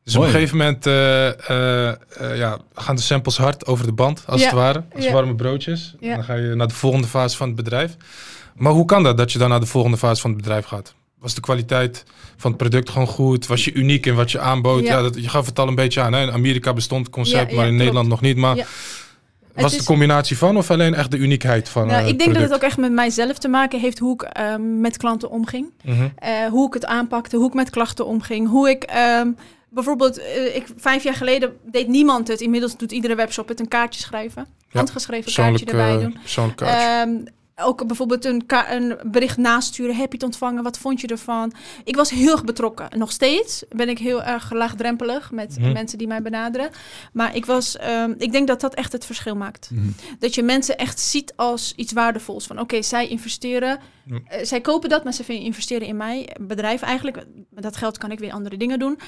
Dus op een gegeven moment eh, ja, gaan de samples hard over de band, als Ja. het ware. Als Ja. warme broodjes. Ja. Dan ga je naar de volgende fase van het bedrijf. Maar hoe kan dat, dat je dan naar de volgende fase van het bedrijf gaat? Was de kwaliteit van het product gewoon goed? Was je uniek in wat je aanbood? Ja, Ja. dat, je gaf het al een beetje aan. Hè? In Amerika bestond het concept, Ja, ja, maar in klopt. Nederland nog niet. Maar Was Het de combinatie van of alleen echt de uniekheid van Nou, eh, ik denk dat het ook echt met mijzelf te maken heeft hoe ik ehm, met klanten omging. Mhm. Eh, hoe ik het aanpakte, hoe ik met klachten omging. Hoe ik ehm, bijvoorbeeld, eh, ik, vijf jaar geleden deed niemand het. Inmiddels doet iedere webshop het een kaartje schrijven. Handgeschreven kaartje erbij doen. persoonlijk kaartje. Ehm, ook bijvoorbeeld een, een bericht nasturen. Heb je het ontvangen? Wat vond je ervan? Ik was heel erg betrokken. Nog steeds ben ik heel erg laagdrempelig met Mhm. mensen die mij benaderen. Maar ik, was, ehm, ik denk dat dat echt het verschil maakt. Mhm. Dat je mensen echt ziet als iets waardevols. Van oké, zij investeren. Eh, zij kopen dat, maar ze vinden investeren in mij. Bedrijf eigenlijk. Met dat geld kan ik weer andere dingen doen.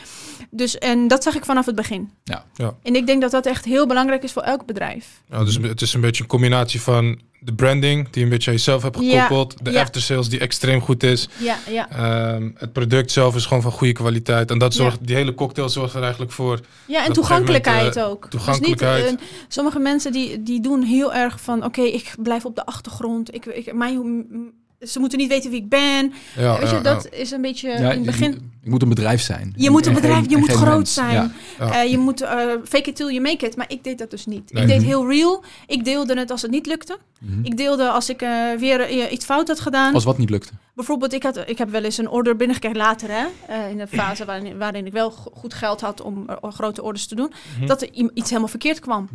Dus en dat zag ik vanaf het begin. Ja. Ja. En ik denk dat dat echt heel belangrijk is voor elk bedrijf. Ja, dus het is een beetje een combinatie van de branding, die een beetje aan jezelf hebt Ja, gekoppeld. De ja. aftersales, die extreem goed is. Ja, ja. Ehm, het product zelf is gewoon van goede kwaliteit. En dat Ja. zorgt, die hele cocktail zorgt er eigenlijk voor. Ja, en toegankelijkheid moment, ook. toegankelijkheid. Dus niet, eh, sommige mensen die, die doen heel erg van... oké, ik blijf op de achtergrond. Ik, ik, mij, m- ze moeten niet weten wie ik ben. Ja, Weet je, ja, dat is een beetje Ja, in het je begin... moet- je moet een bedrijf zijn. Je En- moet een en bedrijf, geen- je moet groot mens. zijn. Ja. Ja. Eh, je moet eh, fake it till you make it. Maar ik deed dat dus niet. Nee. Ik deed Mhm. heel real. Ik deelde het als het niet lukte. Mhm. Ik deelde als ik eh, weer iets fout had gedaan. Als wat niet lukte. Bijvoorbeeld, ik, had, ik heb wel eens een order binnengekregen later, hè, eh, in de fase waarin, waarin ik wel go- goed geld had om grote orders te doen, Mhm. dat er iets helemaal verkeerd kwam.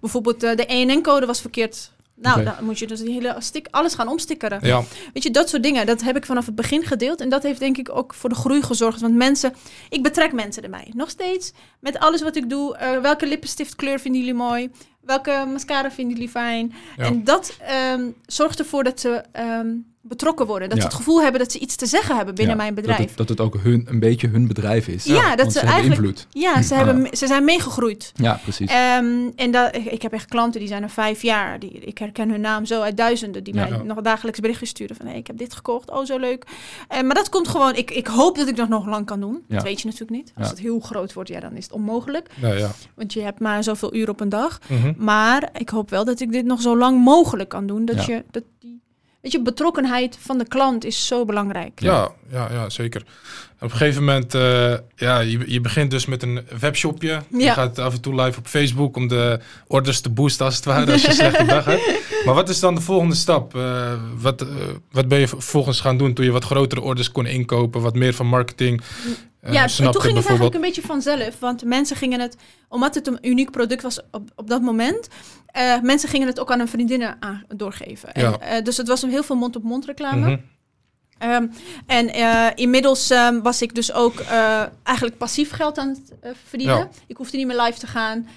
Bijvoorbeeld, eh, de ENN-code was verkeerd. Nou, dan moet je dus die hele stik, alles gaan omstikkeren. Ja, Weet je, dat soort dingen, dat heb ik vanaf het begin gedeeld. En dat heeft denk ik ook voor de groei gezorgd. Want mensen, ik betrek mensen erbij. Nog steeds, met alles wat ik doe. eh, welke lippenstiftkleur vinden jullie mooi? Welke mascara vinden jullie fijn? Ja. En dat ehm, zorgt ervoor dat ze ehm, betrokken worden. Dat Ja. ze het gevoel hebben dat ze iets te zeggen hebben binnen Ja, mijn Dat bedrijf. het, dat het ook hun, een beetje hun bedrijf is. Ja, dat ze ze hebben eigenlijk- invloed. Ja, ze, hebben, ze zijn meegegroeid. Ja, precies. Ehm, en dat, ik heb echt klanten die zijn er vijf jaar. Die, ik herken hun naam zo uit duizenden. Die Ja. mij nog dagelijks berichtjes sturen van... Hey, ik heb dit gekocht, oh zo leuk. Eh, maar dat komt gewoon... Ik, ik hoop dat ik dat nog lang kan doen. Ja. Dat weet je natuurlijk niet. Als Ja. het heel groot wordt, ja, dan is het onmogelijk. ja, ja. Want je hebt maar zoveel uur op een dag. Mhm. Maar ik hoop wel dat ik dit nog zo lang mogelijk kan doen. Dat Ja. je... Dat die, weet je, betrokkenheid van de klant is zo belangrijk. Ja, ja, ja, zeker. Op een gegeven moment, eh, ja, je, je begint dus met een webshopje. Je gaat af en toe live op Facebook om de orders te boosten als het ware, als je een slechte dag hebt. Maar wat is dan de volgende stap? Eh, wat, eh, wat ben je vervolgens gaan doen toen je wat grotere orders kon inkopen, wat meer van marketing ja, toen ging het eigenlijk een beetje vanzelf. Want mensen gingen het, omdat het een uniek product was op, op dat moment, eh, mensen gingen het ook aan hun vriendinnen aan, doorgeven. En, eh, dus het was een heel veel mond-op-mond reclame. Mhm. Ehm, en eh, inmiddels ehm, was ik dus ook eigenlijk passief geld aan het verdienen. Ja. Ik hoefde niet meer live te gaan.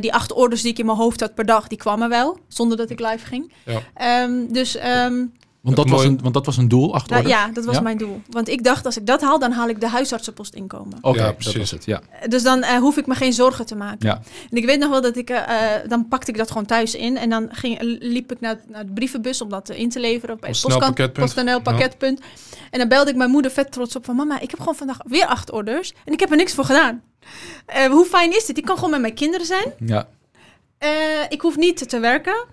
Die acht orders die ik in mijn hoofd had per dag, die kwamen wel, zonder dat ik live ging. Ja. Ehm, dus Want dat, was een, want dat was een doel achter nou, ja, dat was Ja? mijn doel. Want ik dacht, als ik dat haal, dan haal ik de huisartsenpost inkomen. Oké, Ja, dat precies. was het. Ja. Dus dan eh, hoef ik me geen zorgen te maken. Ja. En ik weet nog wel dat ik, eh, eh, dan pakte ik dat gewoon thuis in. En dan ging, liep ik naar, naar de brievenbus om dat in te leveren. Bij Een het. PostNL pakketpunt. En dan belde ik mijn moeder vet trots op van... Mama, ik heb gewoon vandaag weer acht orders. En ik heb er niks voor gedaan. Eh, hoe fijn is dit? Ik kan gewoon met mijn kinderen zijn. Ja. Eh, ik hoef niet te werken.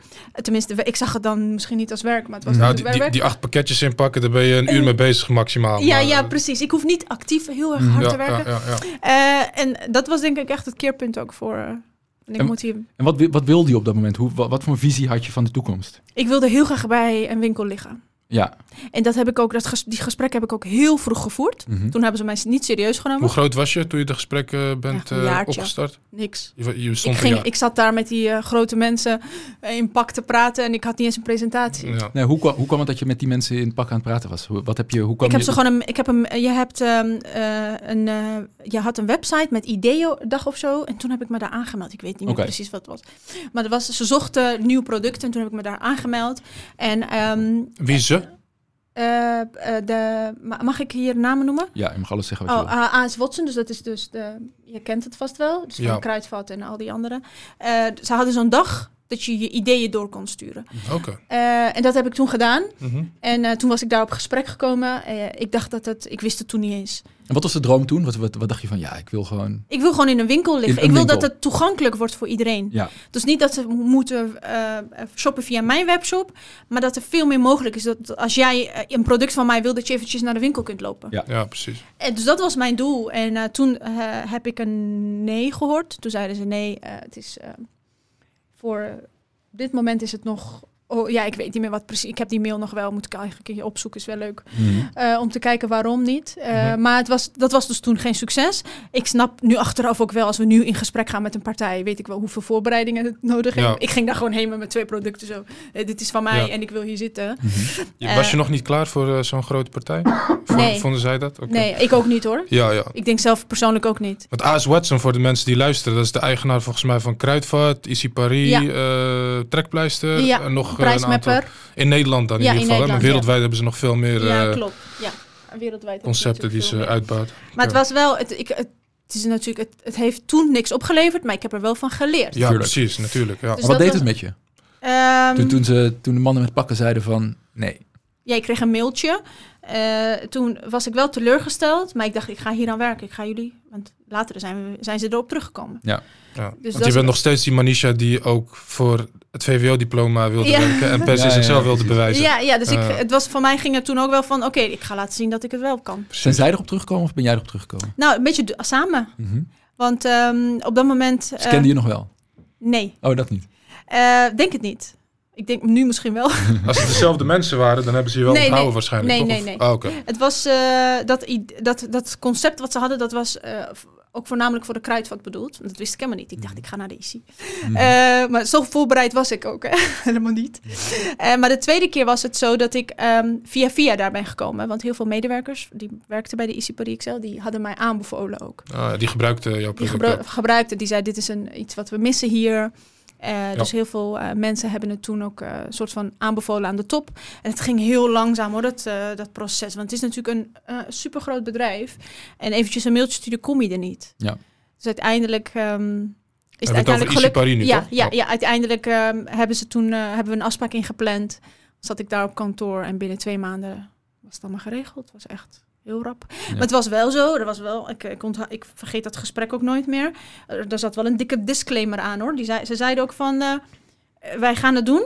Tenminste, ik zag het dan misschien niet als werk, maar het was Nou, die, die, werk. die acht pakketjes inpakken, daar ben je een uur mee bezig maximaal. ja, maar, ja, eh, precies. Ik hoef niet actief heel erg Mhm. hard ja, te werken. ja, ja, ja. Eh, en dat was denk ik echt het keerpunt ook voor. en ik, En- moet hier, En wat, wat wilde je op dat moment? Hoe, wat, wat voor een visie had je van de toekomst? ik wilde heel graag bij een winkel liggen. Ja. En dat heb ik ook, dat ges- die gesprek heb ik ook heel vroeg gevoerd. Mhm. Toen hebben ze mij niet serieus genomen. Hoe groot was je toen je de gesprekken bent Ja, een eh, opgestart? Niks. Je, je Ik, stond een ging, ik zat daar met die eh, grote mensen eh, in pak te praten en ik had niet eens een presentatie. Ja. Nee, hoe, kwam, hoe kwam het dat je met die mensen in pak aan het praten was? Hoe, wat heb je, hoe kwam Ik heb je, ze gewoon een, ik heb een, je hebt ehm, eh, een, eh, je had een website met ideeëndag of zo. En toen heb ik me daar aangemeld. Ik weet niet meer precies wat het was. Maar er was, ze zochten nieuw product en toen heb ik me daar aangemeld. En ehm, Wie ze? Eh, eh, de, ma- mag ik hier namen noemen? Ja, je mag alles zeggen wat Oh, je wil. uh, AS Watson, dus dat is dus de, je kent het vast wel, dus van Ja. Kruidvat en al die andere. Eh, ze hadden zo'n dag dat je je ideeën door kon sturen. Oké. Eh, en dat heb ik toen gedaan. Mhm. En eh, toen was ik daar op gesprek gekomen. Eh, ik dacht dat het, ik wist het toen niet eens. En wat was de droom toen? Wat, wat, wat dacht je van, ja, ik wil gewoon... Ik wil gewoon in een winkel liggen. een ik wil winkel. dat het toegankelijk wordt voor iedereen. Ja, Dus niet dat ze mo- moeten eh, shoppen via mijn webshop, maar dat er veel meer mogelijk is. Dat als jij eh, een product van mij wil, dat je eventjes naar de winkel kunt lopen. Ja. Ja, precies. En dus dat was mijn doel. En eh, toen eh, heb ik een nee gehoord. Toen zeiden ze nee, eh, het is eh, voor dit moment is het nog. Oh ja, ik weet niet meer wat precies. Ik heb die mail nog wel, moet ik eigenlijk een keer opzoeken, is wel leuk. Mhm. eh, om te kijken waarom niet. Eh, Mhm. Maar het was, dat was dus toen geen succes. Ik snap nu achteraf ook wel, als we nu in gesprek gaan met een partij, weet ik wel hoeveel voorbereidingen het nodig heeft. Ja. Ik ging daar gewoon heen met mijn twee producten zo. eh, dit is van mij Ja. en ik wil hier zitten. Mhm. Was je nog niet klaar voor zo'n grote partij? Nee. Vonden zij dat? Nee, ik ook niet hoor. Ja, ja. Ik denk zelf persoonlijk ook niet. Want A.S. Watson, voor de mensen die luisteren, dat is de eigenaar volgens mij van Kruidvat, Easy Paris, Ja. Trekpleister. Ja, en nog eh, aantal. Prijsmapper. In Nederland dan in Ja, ieder in geval. maar wereldwijd hebben ze nog veel meer Ja, eh, klopt. Ja, wereldwijd. concepten die ze uitbouwt. Maar het was wel, het, ik, het, het is natuurlijk, het, het heeft toen niks opgeleverd, maar ik heb er wel van geleerd. Ja, Tuurlijk. precies, natuurlijk. Ja. Dus Maar wat deed was- het met je? Ehm, Toen, toen, ze, toen de mannen met pakken zeiden van, nee. Ja, ik kreeg een mailtje. Eh, toen was ik wel teleurgesteld, maar ik dacht, ik ga hier aan werken. Ik ga jullie, want later zijn, we, zijn ze erop teruggekomen. Ja. Dus Want dat je bent nog steeds die Manisha die ook voor het VWO-diploma wilde Ja. werken en per se Ja, ja, zichzelf ja, wilde bewijzen. Ja, ja, dus ik, Eh. het was, voor mij ging het toen ook wel van, oké, ik ga laten zien dat ik het wel kan. Zijn zij erop teruggekomen of ben jij erop teruggekomen? Nou, een beetje samen. Mhm. Want ehm, op dat moment... Ze eh, kenden je nog wel? Nee, Oh, dat niet. Eh, denk het niet. Ik denk nu misschien wel. Als het dezelfde mensen waren, dan hebben ze je wel Nee, onthouden nee. waarschijnlijk. Nee, nee, nee. Ah. Het was eh, dat, dat, dat concept wat ze hadden, dat was eh, ook voornamelijk voor de kruidvat bedoeld. Dat wist ik helemaal niet. Ik dacht, ik ga naar de IC. Mhm. Eh, maar zo voorbereid was ik ook, hè? helemaal niet. Eh, maar de tweede keer was het zo dat ik ehm, via via daar ben gekomen. Want heel veel medewerkers die werkten bij de IC Paris Excel, die hadden mij aanbevolen ook. Ah, die gebruikte jouw Die product gebru- ook. gebruikten, die zei, dit is een, iets wat we missen hier. Eh, Dus heel veel eh, mensen hebben het toen ook eh, een soort van aanbevolen aan de top. En het ging heel langzaam hoor, dat, eh, dat proces. Want het is natuurlijk een eh super groot bedrijf. En eventjes een mailtje sturen, kom je er niet. Ja. Dus uiteindelijk ehm, is het uiteindelijk nu, ja, toch? ja, Ja. uiteindelijk ehm, hebben ze toen eh, hebben we een afspraak ingepland. Zat ik daar op kantoor en binnen twee maanden was het allemaal geregeld. Het was echt heel rap. Maar het was wel zo, er was wel, ik, ik, ik vergeet dat gesprek ook nooit meer. Er, er zat wel een dikke disclaimer aan hoor. Die zei, ze zeiden ook van, eh, wij gaan het doen.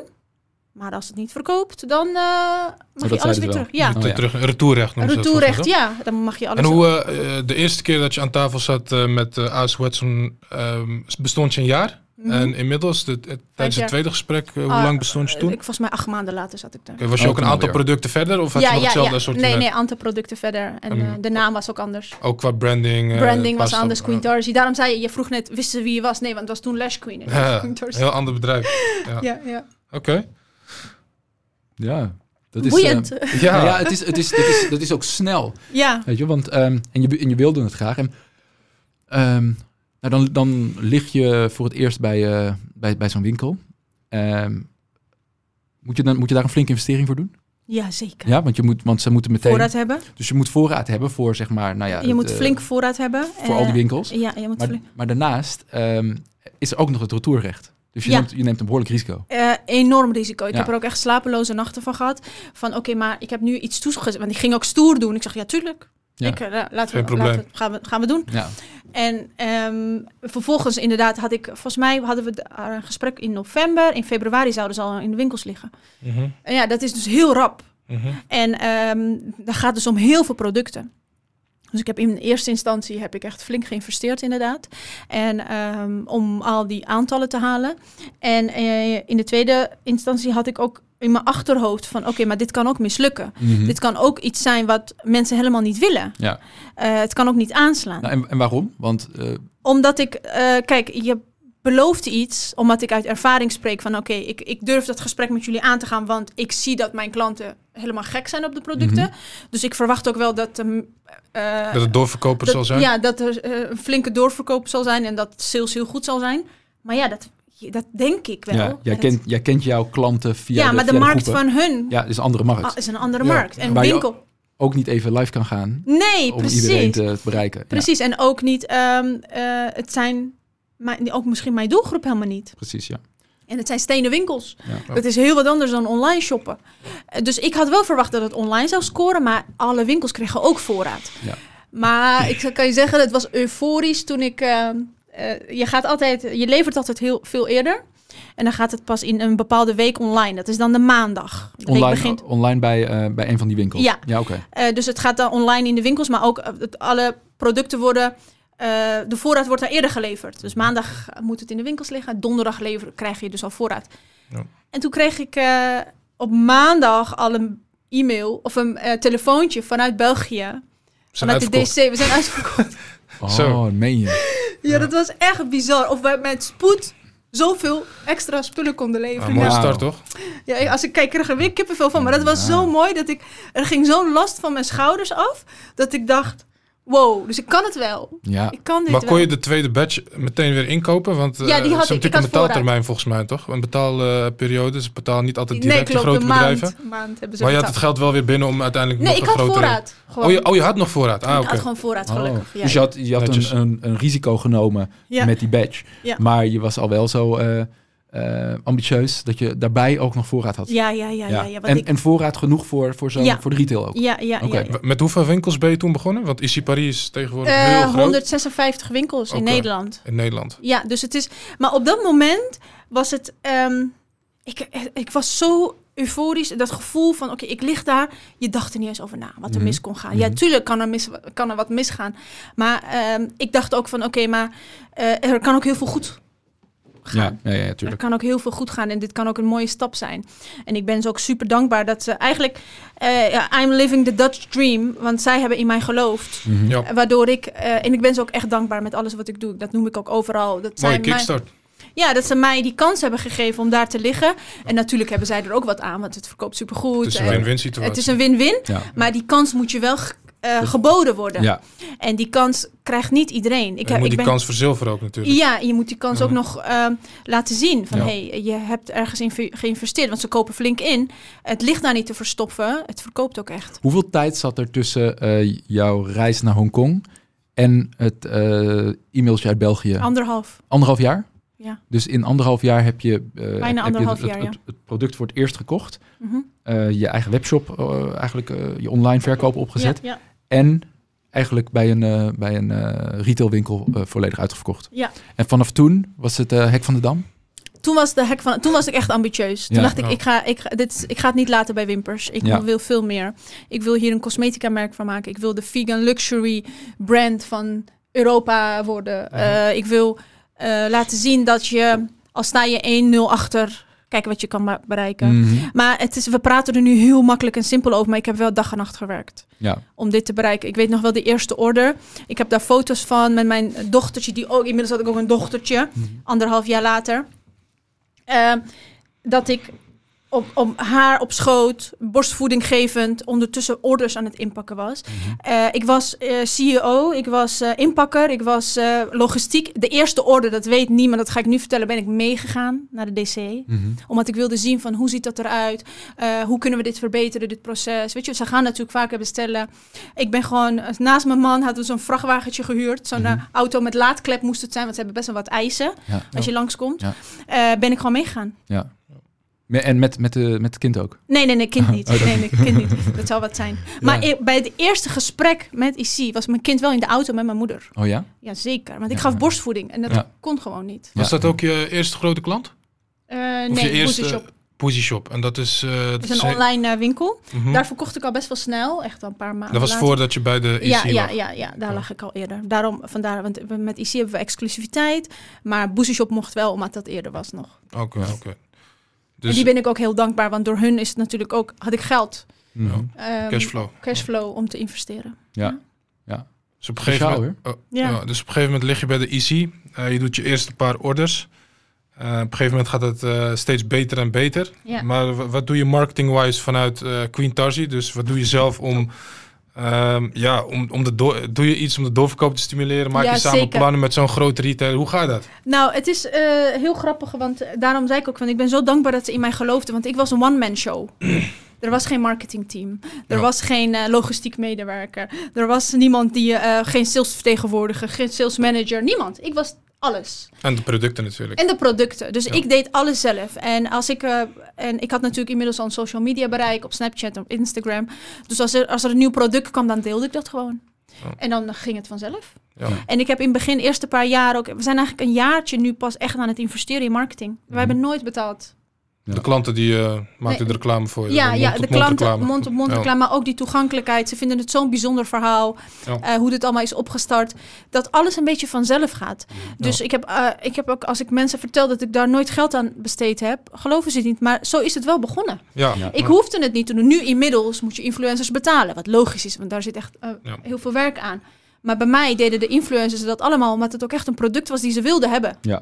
Maar als het niet verkoopt, dan eh, mag dat je alles weer terug. Ja, Oh, ja. Terug, retourrecht noemen dat retourrecht, ja. Dan mag je alles... En hoe, eh, de eerste keer dat je aan tafel zat eh, met uh, A.S. Watson, ehm, bestond je een jaar? Mhm. En inmiddels, de, het- tijdens het tweede gesprek, eh, hoe Ah, lang bestond je eh, toen? Ik, volgens mij acht maanden later zat ik daar. Was je Oh, ook een aantal producten verder? Of had je nog hetzelfde assortiment? Nee, nee, aantal producten verder. En eh, de naam was ook anders. Ook qua branding? eh, Branding was anders, Queen Darcy. Daarom zei je, je vroeg net, wisten ze wie je was? Nee, want het was toen Lash Queen. en Ja, Queen Darcy. heel ander bedrijf. Ja. Ja, ja. Oké. Ja. Dat is, Boeiend. eh, Ja. ja, het is, het is, het is, dat is ook snel. ja. Weet je, want ehm, en, je, en je wilde het graag. En, ehm, nou dan, dan lig je voor het eerst bij, eh, bij, bij zo'n winkel. Ehm, moet, je dan, moet je daar een flinke investering voor doen? ja, zeker. Ja, want, je moet, want ze moeten meteen. Voorraad hebben. Dus je moet voorraad hebben voor zeg maar. Nou ja, je het, moet eh, flink voorraad hebben. voor al die Eh, winkels. Ja, je moet Maar, flink. maar daarnaast ehm, is er ook nog het retourrecht. Dus je, Ja. neemt, je neemt een behoorlijk risico. Eh, enorm risico. Ik Ja. heb er ook echt slapeloze nachten van gehad. Van oké, maar ik heb nu iets toegezegd. Want ik ging ook stoer doen. Ik zeg ja, tuurlijk. Ja. Ik, eh, laten we, Geen probleem. laten we- gaan, we, gaan we doen. Ja. En ehm, vervolgens inderdaad had ik, volgens mij hadden we een gesprek in november. In februari zouden ze al in de winkels liggen. Mhm, En ja, dat is dus heel rap. mhm. En ehm dat gaat dus om heel veel producten. Dus ik heb in eerste instantie heb ik echt flink geïnvesteerd inderdaad. En ehm, om al die aantallen te halen. En eh, in de tweede instantie had ik ook in mijn achterhoofd van oké, maar dit kan ook mislukken. Mhm. Dit kan ook iets zijn wat mensen helemaal niet willen. Ja. Eh, het kan ook niet aanslaan. Nou, en, en waarom? Want eh, Omdat ik, kijk, je belooft iets, omdat ik uit ervaring spreek van oké, ik, ik durf dat gesprek met jullie aan te gaan, want ik zie dat mijn klanten helemaal gek zijn op de producten. Mhm. Dus ik verwacht ook wel dat, eh, Dat het doorverkoper dat- zal zijn. Ja, dat er eh, een flinke doorverkoop zal zijn en dat sales heel goed zal zijn. Maar ja, dat, dat denk ik wel. ja, jij, kent, jij kent jouw klanten via ja, de, maar de markt groepen. van hun Ja, is een andere markt. ah, is een andere Ja. markt. En Waar winkel. Ook niet even live kan gaan Nee, om precies. iedereen te bereiken. Ja, Precies. En ook niet, ehm, eh, het zijn mijn, ook misschien mijn doelgroep helemaal niet. precies, ja. En het zijn stenen winkels. Ja. Het is heel wat anders dan online shoppen. Eh, Dus ik had wel verwacht dat het online zou scoren, maar alle winkels kregen ook voorraad. Ja. Maar ik kan je zeggen, het was euforisch toen ik. eh, eh, je gaat altijd, je levert altijd heel veel eerder. En dan gaat het pas in een bepaalde week online. Dat is dan de maandag. De Online, begint. online bij, bij een van die winkels. Ja. ja oké. Dus het gaat dan online in de winkels, maar ook alle producten worden. Eh, de voorraad wordt daar eerder geleverd. Dus maandag moet het in de winkels liggen. Donderdag lever, krijg je dus al voorraad. Ja. En toen kreeg ik eh, op maandag al een e-mail of een eh, telefoontje vanuit België. Zijn Vanuit de. DC. We zijn uitverkocht. Oh, Zo. meen je. ja, dat was echt bizar. Of wij met spoed zoveel extra spullen konden Ah, leveren. mooie Ja. Wauw. start, toch? Ja, als ik kijk, kreeg ik er weer kippenvel van. Maar dat was Ja. zo mooi dat ik... Er ging zo'n last van mijn schouders af. Dat ik dacht, wow, dus ik kan het wel. Ja, Ik kan dit Maar wel. kon je de tweede batch meteen weer inkopen? Want eh Ja, die had ze hebben ik. Ik natuurlijk een had voorraad. betaaltermijn volgens mij, toch? Een betaalperiode. Ze betalen niet altijd Nee, direct de klopt, grote een maand, bedrijven. maand hebben ze Maar je had het geld wel weer binnen om uiteindelijk Nee, nog ik een had grotere... voorraad. Gewoon. Oh je, oh, je had nog voorraad. Ah, ik had gewoon voorraad, gelukkig. Oh. Ja, dus je had, je had een, een, een risico genomen ja. met die badge. Ja. Maar je was al wel zo eh, eh, ambitieus dat je daarbij ook nog voorraad had. ja, ja, ja, ja. en, ik, en voorraad genoeg voor, voor, zo, Ja. voor de retail ook. ja, ja, Oké. ja, ja. Met hoeveel winkels ben je toen begonnen? Want Ici Paris is tegenwoordig Eh, heel groot 156 winkels in. Nederland. in Nederland. Ja, dus het is... Maar op dat moment was het... ehm, ik, ik was zo euforisch. Dat gevoel van, oké, ik lig daar. Je dacht er niet eens over na wat er Mhm. mis kon gaan. Ja, Mhm. tuurlijk kan er, mis, kan er wat misgaan. Maar ehm, ik dacht ook van, oké, maar eh, er kan ook heel veel goed gaan. Ja, ja, ja, Er kan ook heel veel goed gaan en dit kan ook een mooie stap zijn. En ik ben ze ook super dankbaar dat ze eigenlijk... eh, I'm living the Dutch dream, want zij hebben in mij geloofd. Mhm. Ja, Waardoor ik, eh, en ik ben ze ook echt dankbaar met alles wat ik doe. Dat noem ik ook overal. Dat mooie mij, kickstart. ja, dat ze mij die kans hebben gegeven om daar te liggen. En natuurlijk hebben zij er ook wat aan, want het verkoopt supergoed. Het is een En win-win situatie. het is een win-win, Ja. maar die kans moet je wel eh, geboden worden. Ja, En die kans krijgt niet iedereen. Ik je heb, moet ik die ben, kans verzilveren ook natuurlijk. ja, je moet die kans ook nog ehm, laten zien. Van Ja. hey, je hebt ergens in ge- geïnvesteerd, want ze kopen flink in. Het ligt daar niet te verstoppen. Het verkoopt ook echt. Hoeveel tijd zat er tussen eh, jouw reis naar Hongkong en het eh, e-mailtje uit België? Anderhalf. anderhalf jaar? Ja. Dus in anderhalf jaar heb je, eh, heb je anderhalf het, jaar, het, ja. het product voor het eerst gekocht. Mhm. eh, je eigen webshop, eh, eigenlijk eh, je online verkoop opgezet. Ja, ja. En eigenlijk bij een, eh, bij een eh, retailwinkel eh, volledig uitverkocht. Ja. En vanaf toen was het Hek van de Dam? Toen was, de hek van, toen was ik echt ambitieus. Toen Ja. dacht ik, ik ga, ik, ga, dit, ik ga het niet laten bij Wimpers. Ik Ja. wil veel meer. Ik wil hier een cosmetica merk van maken. Ik wil de vegan luxury brand van Europa worden. Eh, ik wil eh, laten zien dat je, al sta je 1-0 achter, kijk wat je kan bereiken. Mhm. Maar het is, we praten er nu heel makkelijk en simpel over, maar ik heb wel dag en nacht gewerkt Ja. om dit te bereiken. Ik weet nog wel de eerste order. Ik heb daar foto's van met mijn dochtertje, die ook inmiddels had ik ook een dochtertje, Mhm. anderhalf jaar later. Ehm, dat ik op, op haar op schoot, borstvoeding gevend, ondertussen orders aan het inpakken was. Eh, ik was eh, CEO, ik was eh, inpakker, ik was logistiek. De eerste order, dat weet niemand, dat ga ik nu vertellen, ben ik meegegaan naar de DC Mhm. omdat ik wilde zien van hoe ziet dat eruit? Hoe kunnen we dit verbeteren, dit proces? Weet je, ze gaan natuurlijk vaker bestellen. Ik ben gewoon, naast mijn man hadden we zo'n vrachtwagentje gehuurd. Zo'n Mhm. auto met laadklep moest het zijn, want ze hebben best wel wat eisen Ja. als je langskomt. Ja. Ben ik gewoon meegegaan. Ja. Me- En met, met, de, met het kind ook. Nee, nee, nee, kind niet. Oh, dat- Nee, nee, kind niet. Dat zou wat zijn. Maar Ja. bij het eerste gesprek met IC was mijn kind wel in de auto met mijn moeder. Oh ja? Ja, zeker. Want ik Ja, gaf ja. borstvoeding en dat Ja. kon gewoon niet. Was dat ook je eerste grote klant? Eh, nee, je eerste Shop. Poesie Shop. En dat is... eh, Dat is een online eh, winkel. Mhm. Daar verkocht ik al best wel snel. Echt al een paar maanden Dat was later. voordat je bij de IC Ja, ja, lag. ja, ja, daar lag ik al eerder. Daarom, vandaar, want we- met IC hebben we exclusiviteit. Maar Boezie Shop mocht wel, omdat dat eerder was nog. Oké, oké. Dus die ben ik ook heel dankbaar, want door hun is het natuurlijk ook, had ik geld, Mhm. ehm, cashflow. cashflow om te investeren. Ja. Dus op een gegeven moment, oh, Ja. ja, dus op een gegeven moment lig je bij de IC. Eh, je doet je eerste paar orders. Eh, op een gegeven moment gaat het eh, steeds beter en beter. Ja. Maar wat doe je marketing-wise vanuit eh, Queen Tarsi? Dus wat doe je zelf om... ehm, ja, om, om de doe je iets om de doorverkoop te stimuleren? Maak Ja, je samen zeker. plannen met zo'n grote retailer? Hoe gaat dat? Nou, het is eh, heel grappig, want daarom zei ik ook van, ik ben zo dankbaar dat ze in mij geloofden, want ik was een one-man show. Er was geen marketingteam. Er Ja. was geen eh, logistiek medewerker. Er was niemand die, eh, geen salesvertegenwoordiger, geen sales manager. Niemand. Ik was alles. En de producten natuurlijk. En de producten. Dus Ja. ik deed alles zelf. En als ik. eh, en ik had natuurlijk inmiddels al een social media bereik op Snapchat en op Instagram. Dus als er, als er een nieuw product kwam, dan deelde ik dat gewoon. Ja. En dan ging het vanzelf. Ja. En ik heb in het begin, eerste paar jaar ook. We zijn eigenlijk een jaartje nu pas echt aan het investeren in marketing. Wij Mhm. hebben nooit betaald. Ja. De klanten die eh maakten Nee. de reclame voor je. Ja, ja de mond-op-mond klanten, reclame. mond-op-mond Ja. reclame, maar ook die toegankelijkheid. Ze vinden het zo'n bijzonder verhaal, Ja. eh, hoe dit allemaal is opgestart. Dat alles een beetje vanzelf gaat. Dus ik, heb, eh, ik heb ook, als ik mensen vertel dat ik daar nooit geld aan besteed heb, geloven ze het niet. Maar zo is het wel begonnen. Ja. Ja. Ik hoefde het niet te doen. Nu inmiddels moet je influencers betalen, wat logisch is, want daar zit echt eh, Ja. heel veel werk aan. Maar bij mij deden de influencers dat allemaal omdat het ook echt een product was die ze wilden hebben. Ja.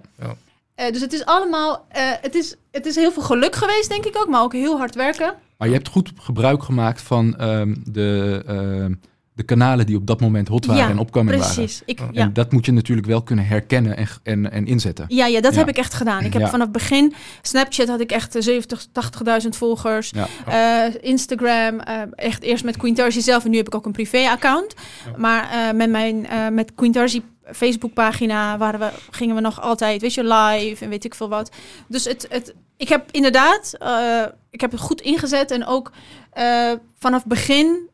Eh, dus het is allemaal, eh, het, is, het is heel veel geluk geweest, denk ik ook, maar ook heel hard werken. Maar je hebt goed gebruik gemaakt van ehm, de, ehm, de kanalen die op dat moment hot waren Ja, en opkomend waren. Precies. Ik, Ja. En dat moet je natuurlijk wel kunnen herkennen en, en, en inzetten. Ja, ja, dat Ja. heb ik echt gedaan. Ik heb vanaf het begin, Snapchat had ik echt eh, 70, 80.000 volgers. Eh, Instagram, eh, echt eerst met Queen Tarsi zelf en nu heb ik ook een privé-account. Maar eh, met mijn eh, met Facebook-pagina waren we, gingen we nog altijd, weet je, live en weet ik veel wat. Dus het, het, ik heb inderdaad, eh, ik heb het goed ingezet en ook eh, vanaf begin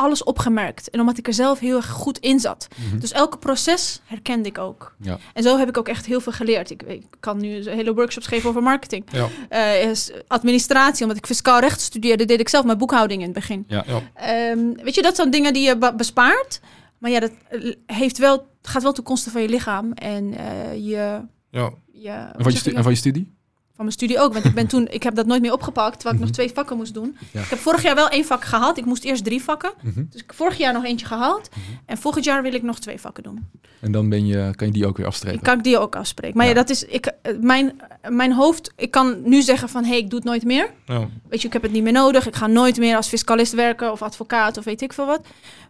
alles opgemerkt. En omdat ik er zelf heel erg goed in zat. Mhm. Dus elke proces herkende ik ook. Ja. En zo heb ik ook echt heel veel geleerd. Ik, ik kan nu hele workshops geven over marketing. Ja. Eh, is administratie, omdat ik fiscaal recht studeerde, deed ik zelf mijn boekhouding in het begin. Ja. Ja. Ehm, weet je, dat zijn dingen die je bespaart. Maar ja, dat eh, heeft wel, gaat wel ten koste van je lichaam en eh, je, Ja. je, En je van je studie? Van mijn studie ook. Want ik ben toen, ik heb dat nooit meer opgepakt, terwijl ik nog Mhm. twee vakken moest doen. Ja. Ik heb vorig jaar wel één vak gehad. Ik moest eerst drie vakken. Mhm. Dus ik heb vorig jaar nog eentje gehaald. Mhm. En volgend jaar wil ik nog twee vakken doen. En dan ben je, kan je die ook weer afstrepen. Kan ik die ook afspreken. Maar ja, Ja. dat is, ik, eh, mijn, mijn hoofd, ik kan nu zeggen van, hé, hey, ik doe het nooit meer. Ja. Weet je, ik heb het niet meer nodig. Ik ga nooit meer als fiscalist werken of advocaat of weet ik veel wat.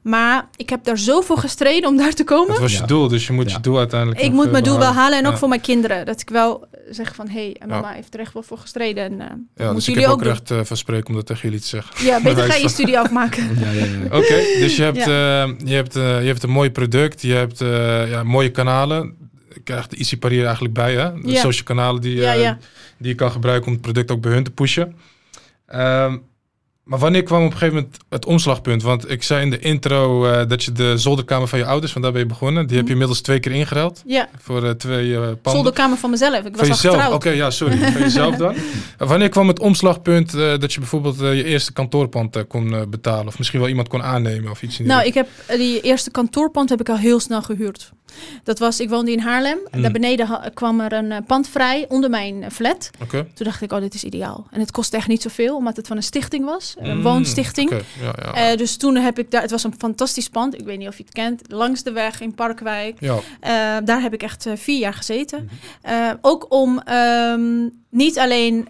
Maar ik heb daar zoveel gestreden om daar te komen. Dat was je Ja. doel, dus je moet Ja. je doel uiteindelijk Ik moet eh, mijn doel wel halen en ook voor mijn kinderen. Dat ik wel zeg van, hé, hey, mama heeft er echt wel voor gestreden. En uh, Ja, dus ik jullie heb ook recht eh, van spreken om dat tegen jullie te zeggen. Ja, beter ga je studie afmaken. Ja, ja, ja. Oké, dus je hebt, eh, je, hebt, je hebt een mooi product, je hebt ja, mooie kanalen. Je krijgt de Easy Parier eigenlijk bij, hè? De social kanalen die, die je kan gebruiken om het product ook bij hun te pushen. Ehm, maar wanneer kwam op een gegeven moment het omslagpunt? Want ik zei in de intro eh, dat je de zolderkamer van je ouders, van daar ben je begonnen, die heb je Mhm. inmiddels twee keer ingeruild Ja, voor eh, twee eh panden. zolderkamer van mezelf. Ik was Van jezelf? Oké, ja, sorry. Van jezelf dan. Wanneer kwam het omslagpunt dat je bijvoorbeeld je eerste kantoorpand kon betalen? Of misschien wel iemand kon aannemen of iets in die Nou, ik heb die eerste kantoorpand heb ik al heel snel gehuurd. Dat was, ik woonde in Haarlem. Daar beneden ha- kwam er een eh, pand vrij onder mijn eh, flat. Toen dacht ik, oh, dit is ideaal. En het kostte echt niet zoveel, omdat het van een stichting was. Een Mm, woonstichting. Ja, ja. Eh, dus toen heb ik daar, het was een fantastisch pand. Ik weet niet of je het kent. Langs de weg in Parkwijk. ja. Daar heb ik echt vier jaar gezeten. Mhm. Ook om ehm, niet alleen,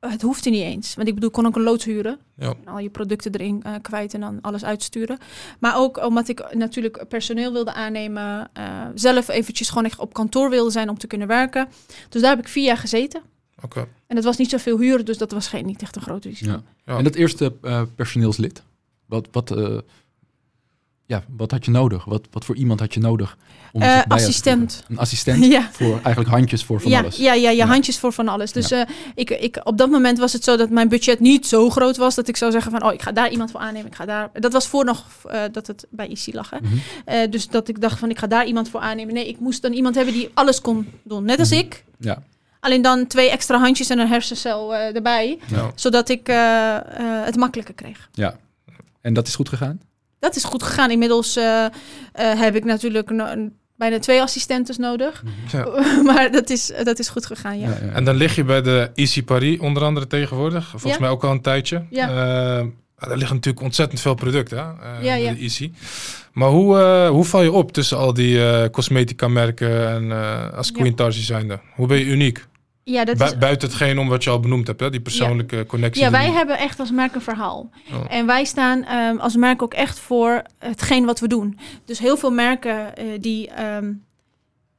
het hoefde niet eens. Want ik bedoel, ik kon ook een loods huren. Ja. En al je producten erin eh, kwijt en dan alles uitsturen. Maar ook omdat ik natuurlijk personeel wilde aannemen. eh, zelf eventjes gewoon echt op kantoor wilde zijn om te kunnen werken. Dus daar heb ik vier jaar gezeten. Oké. En het was niet zoveel huren, dus dat was geen, niet echt een groot risico. Ja. Ja. En dat eerste eh, personeelslid, wat, wat, eh, ja, wat had je nodig? Wat, wat voor iemand had je nodig? Om Eh, assistent. Een assistent Ja. voor eigenlijk handjes voor van ja, alles. Ja, ja, ja, handjes voor van alles. Dus eh, ik, ik, op dat moment was het zo dat mijn budget niet zo groot was dat ik zou zeggen van, oh, ik ga daar iemand voor aannemen. Ik ga daar. Dat was voor nog eh, dat het bij IC lag. Hè? Mhm. Dus dat ik dacht van, ik ga daar iemand voor aannemen. Nee, ik moest dan iemand hebben die alles kon doen, net als Mhm. ik. Ja. Alleen dan twee extra handjes en een hersencel erbij, zodat ik het makkelijker kreeg. ja. En dat is goed gegaan? Dat is goed gegaan. Inmiddels eh, eh, heb ik natuurlijk no- bijna twee assistentes nodig. Ja. maar dat is, dat is goed gegaan, ja. ja. En dan lig je bij de Easy Paris onder andere tegenwoordig. Volgens Ja. mij ook al een tijdje. Ja. Eh, er liggen natuurlijk ontzettend veel producten hè? eh, Ja, bij ja. de Easy. Maar hoe, eh, hoe val je op tussen al die eh, cosmetica merken en eh, als Tarsi zijnde? Hoe ben je uniek? Ja, dat Bu- is, buiten hetgeen om wat je al benoemd hebt, hè? die persoonlijke connectie. ja, die- wij hebben echt als merk een verhaal. Oh. En wij staan ehm, als merk ook echt voor hetgeen wat we doen. Dus heel veel merken eh, die ehm,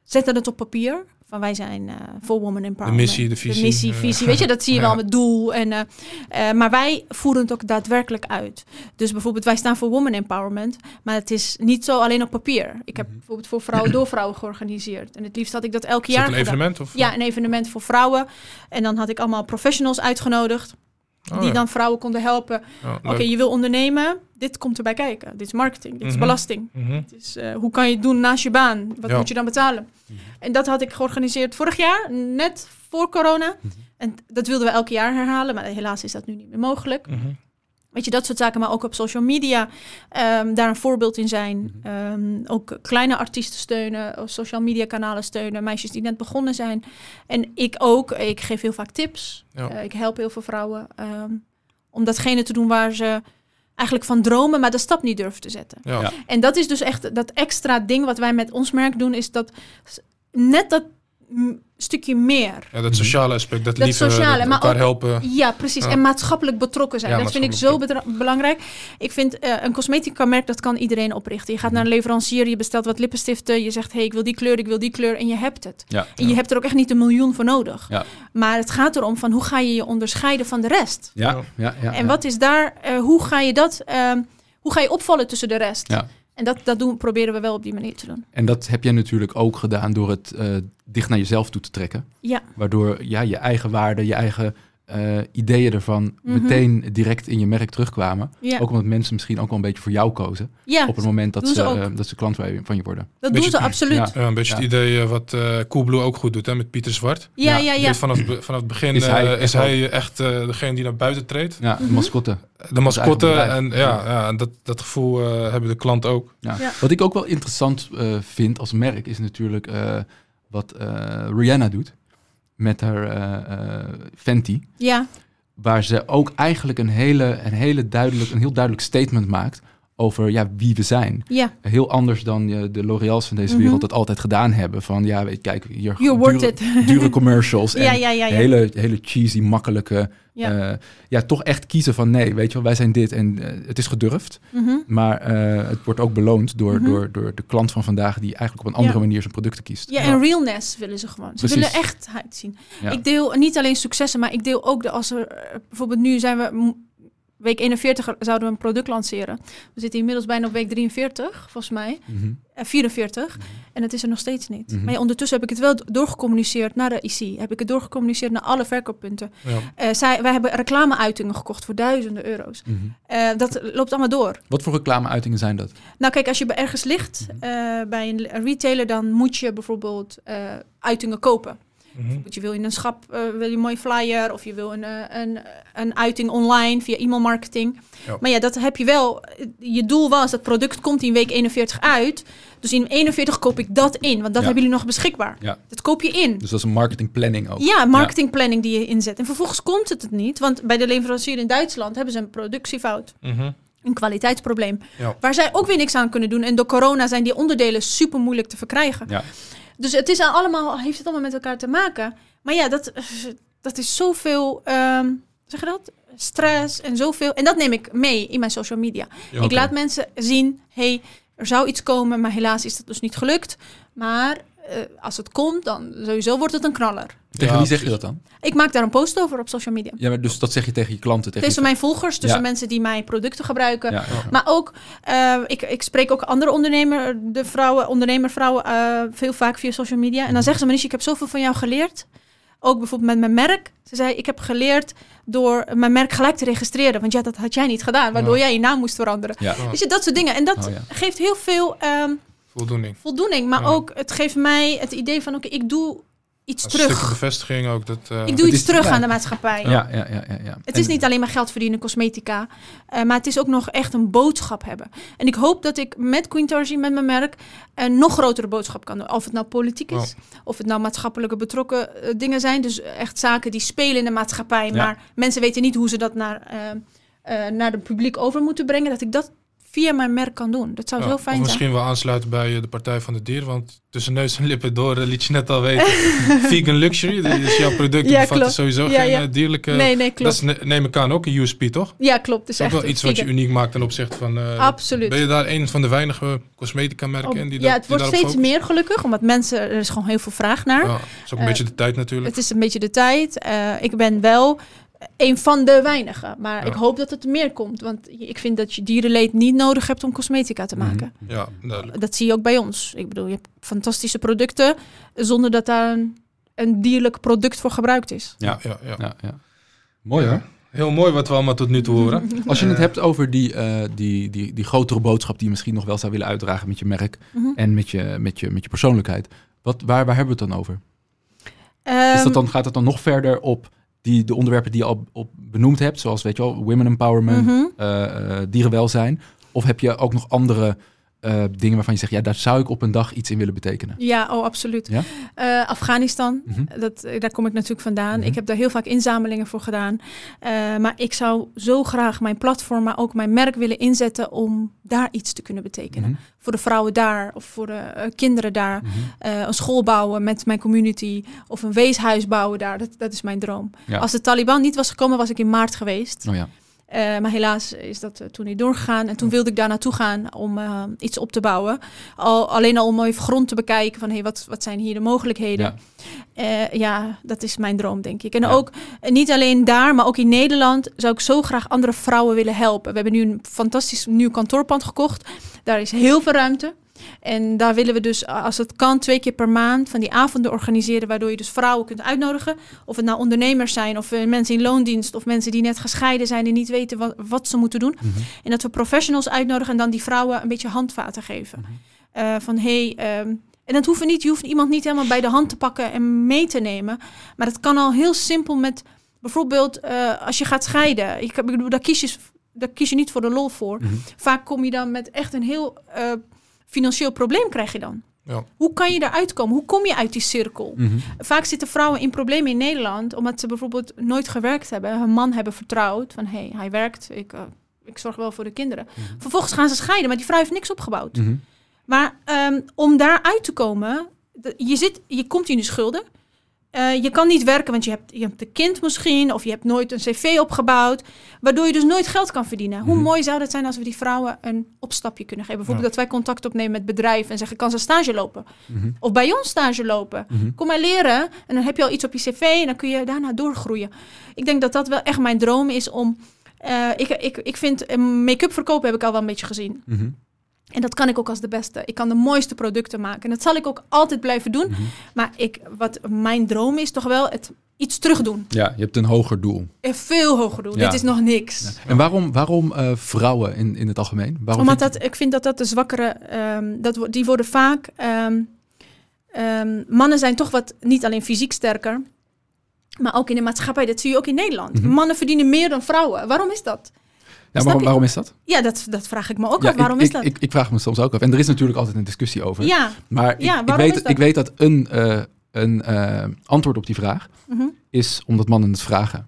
zetten het op papier. Van wij zijn voor Woman Empowerment. missie, de visie. De missie, visie. Weet je, dat zie je wel met doel. En, eh, eh, maar wij voeren het ook daadwerkelijk uit. Dus bijvoorbeeld, wij staan voor Woman Empowerment. Maar het is niet zo alleen op papier. Ik heb Mhm. bijvoorbeeld voor Vrouwen door Vrouwen georganiseerd. En het liefst had ik dat elk Is jaar een gedaan. evenement? Of? Ja, een evenement voor vrouwen. En dan had ik allemaal professionals uitgenodigd. Oh, die ja. dan vrouwen konden helpen. Ja, Oké, je wil ondernemen. Dit komt erbij kijken. Dit is marketing. Dit is Mhm. belasting. Mhm. Dit is, eh, hoe kan je het doen naast je baan? Wat Ja. moet je dan betalen? En dat had ik georganiseerd vorig jaar, net voor corona. En dat wilden we elk jaar herhalen, maar helaas is dat nu niet meer mogelijk. Mhm. Weet je, dat soort zaken, maar ook op social media ehm, daar een voorbeeld in zijn. Ehm, ook kleine artiesten steunen, of social media kanalen steunen, meisjes die net begonnen zijn. En ik ook, ik geef heel vaak tips. Ja. Eh, ik help heel veel vrouwen ehm, om datgene te doen waar ze eigenlijk van dromen, maar de stap niet durven te zetten. Ja. Ja. En dat is dus echt dat extra ding wat wij met ons merk doen, is dat net dat stukje meer. Ja, dat sociale aspect, dat, Dat lieve, sociale, dat maar elkaar ook- helpen. Ja, precies. Ja. En maatschappelijk betrokken zijn. Ja, dat vind ik zo belangrijk. Ik vind eh, een cosmetica merk, dat kan iedereen oprichten. Je gaat naar een leverancier, je bestelt wat lippenstiften. Je zegt, hey, ik wil die kleur, ik wil die kleur. En je hebt het. Ja. En je hebt er ook echt niet een miljoen voor nodig. Ja. Maar het gaat erom van, hoe ga je je onderscheiden van de rest? Ja, ja, ja. en ja. wat is daar, eh, hoe ga je dat, ehm, hoe ga je opvallen tussen de rest? Ja. En dat, dat doen, proberen we wel op die manier te doen. En dat heb jij natuurlijk ook gedaan door het eh, dicht naar jezelf toe te trekken. Ja. Waardoor ja, je eigen waarden, je eigen eh, ideeën ervan Mhm. meteen direct in je merk terugkwamen. Ja, Ook omdat mensen misschien ook wel een beetje voor jou kozen. ja op het moment dat ze, eh, dat ze klant van je- worden. dat Beetje- doen ze absoluut. Ja. Ja, Ja, een beetje Ja. het idee eh, wat eh Coolblue ook goed doet hè, met Pieter Zwart. ja, ja. Heeft Vanaf, vanaf het begin Is is hij is hij echt eh, degene die naar buiten treedt. Ja, de Mhm. mascotte. De mascotte en ja, ja. dat, dat gevoel eh, hebben de klant ook. Ja. Ja. Wat ik ook wel interessant eh, vind als merk is natuurlijk eh, wat eh, Rihanna doet met haar eh, eh, Fenty. Ja, Waar ze ook eigenlijk een, hele, een, hele duidelijk, een heel duidelijk statement maakt over ja, wie we zijn. ja. Heel anders dan eh, de L'Oreal's van deze Mhm. wereld dat altijd gedaan hebben. Van ja, weet, kijk, hier dure, dure commercials. En ja, ja. Hele, hele cheesy, makkelijke. Ja. Ja. toch echt kiezen van nee, weet je wel, wij zijn dit en eh, het is gedurfd. Mhm. Maar eh, het wordt ook beloond door, Mhm. door, door de klant van vandaag die eigenlijk op een andere manier zijn producten kiest. Ja, en realness willen ze gewoon. Ze Precies. willen echtheid zien. Ik deel niet alleen successen, maar ik deel ook de als er eh, bijvoorbeeld nu zijn we week 41 zouden we een product lanceren. We zitten inmiddels bijna op week 43, volgens mij. Mhm. Eh, 44. En het is er nog steeds niet. Mhm. Maar ja, ondertussen heb ik het wel do- doorgecommuniceerd naar de IC. Heb ik het doorgecommuniceerd naar alle verkooppunten. Ja. Eh, zij, wij hebben reclameuitingen gekocht voor duizenden euro's. Mhm. Eh, dat loopt allemaal door. Wat voor reclameuitingen zijn dat? Nou kijk, als je ergens ligt bij een, retailer, dan moet je bijvoorbeeld uitingen kopen. Mhm. Je wil in een schap eh, wil je een mooi flyer of je wil een, eh, een, een uiting online via e-mailmarketing. Ja. Maar ja, dat heb je wel. Je doel was dat product komt in week 41 uit. Dus in 41 koop ik dat in, want dat Ja. hebben jullie nog beschikbaar. Ja. Dat koop je in. Dus dat is een marketingplanning ook. Ja, marketingplanning die je inzet. En vervolgens komt het het niet, want bij de leverancier in Duitsland hebben ze een productiefout. Mhm. Een kwaliteitsprobleem. Ja. Waar zij ook weer niks aan kunnen doen. En door corona zijn die onderdelen super moeilijk te verkrijgen. Ja. Dus het is allemaal, heeft het allemaal met elkaar te maken. Maar ja, dat, dat is zoveel, ehm zeg je dat? Stress en zoveel. En dat neem ik mee in mijn social media. Ja, Ik laat mensen zien, hey, er zou iets komen, maar helaas is dat dus niet gelukt. Maar eh, als het komt, dan sowieso wordt het een knaller. Tegen Ja, wie zeg je dat dan? Ik maak daar een post over op social media. Ja, maar dus dat zeg je tegen je klanten. Tegen Tussen je... mijn volgers, tussen Ja. mensen die mijn producten gebruiken. Ja. Maar ook, eh, ik, ik spreek ook andere ondernemer, de vrouwen, ondernemervrouwen eh, veel vaak via social media. En dan zeggen ze, Manish, ik heb zoveel van jou geleerd. Ook bijvoorbeeld met mijn merk. Ze zei, ik heb geleerd door mijn merk gelijk te registreren. Want ja, dat had jij niet gedaan, waardoor jij je naam moest veranderen. Dus je, dat soort dingen. En dat Oh, ja. geeft heel veel ehm, Voldoening. voldoening. Maar Ja. ook, het geeft mij het idee van, oké, ik doe iets Een stukje terug. bevestiging ook. Dat, eh, Ik doe iets terug aan de maatschappij. Ja, ja, ja, ja, ja. Het is niet alleen maar geld verdienen, cosmetica. eh, maar het is ook nog echt een boodschap hebben. En ik hoop dat ik met Queen Tarsi, met mijn merk, een nog grotere boodschap kan doen. Of het nou politiek is, of het nou maatschappelijke betrokken eh, dingen zijn. Dus echt zaken die spelen in de maatschappij. Ja. Maar mensen weten niet hoe ze dat naar, eh, eh, naar het publiek over moeten brengen. Dat ik dat via mijn merk kan doen. Dat zou ja, zo fijn zijn. misschien wel aansluiten bij eh, de Partij van de Dier. Want tussen neus en lippen door eh, liet je net al weten. vegan luxury. Dus jouw producten Ja, klopt. sowieso Ja, geen ja. eh, dierlijke... nee, nee, Dat klopt. is, ne- neem ik aan ook een USP, toch? Ja, klopt. Dat Dus is ook echt wel iets wat je uniek maakt ten opzichte van... Absoluut. Ben je daar een van de weinige cosmetica merken in die ja, dat- het die wordt steeds meer gelukkig, omdat mensen, er is gewoon heel veel vraag naar. Ja, dat is ook een beetje de tijd natuurlijk. Het is een beetje de tijd. Ik ben wel een van de weinigen. Maar Ja. ik hoop dat het meer komt. Want ik vind dat je dierenleed niet nodig hebt om cosmetica te Mhm. maken. Ja, duidelijk. Dat zie je ook bij ons. Ik bedoel, je hebt fantastische producten zonder dat daar een, een dierlijk product voor gebruikt is. Ja. Ja, ja. Ja, ja. Mooi hoor. Heel mooi wat we allemaal tot nu toe horen. Als je het hebt over die, eh, die, die, die grotere boodschap die je misschien nog wel zou willen uitdragen met je merk Mhm. en met je, met je, met je persoonlijkheid. Wat, waar, waar hebben we het dan over? Is Ehm, dat dan, gaat het dan nog verder op die, de onderwerpen die je al op benoemd hebt, zoals weet je wel, women empowerment, mhm. eh, eh, dierenwelzijn? Of heb je ook nog andere eh, dingen waarvan je zegt, ja, daar zou ik op een dag iets in willen betekenen? Ja, oh, absoluut. Ja? Eh, Afghanistan, Mhm. dat, eh, daar kom ik natuurlijk vandaan. Mhm. Ik heb daar heel vaak inzamelingen voor gedaan. Maar ik zou zo graag mijn platform, maar ook mijn merk willen inzetten om daar iets te kunnen betekenen. Mhm. Voor de vrouwen daar of voor de kinderen daar. Een school bouwen met mijn community of een weeshuis bouwen daar. Dat, dat is mijn droom. Ja. Als de Taliban niet was gekomen, was ik in maart geweest. Oh ja. Eh, maar helaas is dat eh, toen niet doorgegaan. En toen wilde ik daar naartoe gaan om eh, iets op te bouwen. Al, alleen al om even grond te bekijken van hey, wat, wat zijn hier de mogelijkheden. Ja. Ja, dat is mijn droom, denk ik. En Ja. ook niet alleen daar, maar ook in Nederland zou ik zo graag andere vrouwen willen helpen. We hebben nu een fantastisch nieuw kantoorpand gekocht. Daar is heel veel ruimte. En daar willen we dus, als het kan, twee keer per maand van die avonden organiseren. Waardoor je dus vrouwen kunt uitnodigen. Of het nou ondernemers zijn, of eh, mensen in loondienst, of mensen die net gescheiden zijn en niet weten wat, wat ze moeten doen. Mhm. En dat we professionals uitnodigen en dan die vrouwen een beetje handvaten geven. Mhm. Eh, van hey, ehm, en dat hoeft niet, je hoeft iemand niet helemaal bij de hand te pakken en mee te nemen. Maar dat kan al heel simpel met bijvoorbeeld eh, als je gaat scheiden. Ik, bedoel, daar kies, je, daar kies je niet voor de lol voor. Mhm. Vaak kom je dan met echt een heel financieel probleem krijg je dan. Ja. Hoe kan je eruit komen? Hoe kom je uit die cirkel? Mhm. Vaak zitten vrouwen in problemen in Nederland omdat ze bijvoorbeeld nooit gewerkt hebben. Hun man hebben vertrouwd van hé, hey, hij werkt, ik, eh, ik zorg wel voor de kinderen. Mhm. Vervolgens gaan ze scheiden, maar die vrouw heeft niks opgebouwd. Mhm. Maar ehm, om daar uit te komen, je, zit, je komt in de schulden. Eh, je kan niet werken, want je hebt, je hebt een kind misschien, of je hebt nooit een cv opgebouwd, waardoor je dus nooit geld kan verdienen. Hoe Mhm. mooi zou dat zijn als we die vrouwen een opstapje kunnen geven? Bijvoorbeeld Ja. dat wij contact opnemen met bedrijven en zeggen, kan ze stage lopen? Mhm. Of bij ons stage lopen? Mhm. Kom maar leren en dan heb je al iets op je cv en dan kun je daarna doorgroeien. Ik denk dat dat wel echt mijn droom is om... eh, ik, ik, ik vind eh, make-up verkopen heb ik al wel een beetje gezien. En dat kan ik ook als de beste. Ik kan de mooiste producten maken. En dat zal ik ook altijd blijven doen. Mhm. Maar ik, wat mijn droom is toch wel het iets terugdoen. Ja, je hebt een hoger doel. En veel hoger doen. Ja. Dit is nog niks. Ja. En waarom, waarom eh, vrouwen in, in het algemeen? Waarom Omdat dat, ik vind dat dat de zwakkere, ehm, dat, die worden vaak, ehm, ehm, mannen zijn toch wat, niet alleen fysiek sterker, maar ook in de maatschappij. Dat zie je ook in Nederland. Mhm. Mannen verdienen meer dan vrouwen. Waarom is dat? Ja, waarom, waarom is dat? Ja, dat, dat vraag ik me ook Ja, af. Waarom ik, is dat? Ik, ik vraag me soms ook af. En er is natuurlijk altijd een discussie over. ja. Maar ik- Ja, ik, waarom weet, ik weet dat een, eh, een eh, antwoord op die vraag Mhm. is omdat mannen het vragen.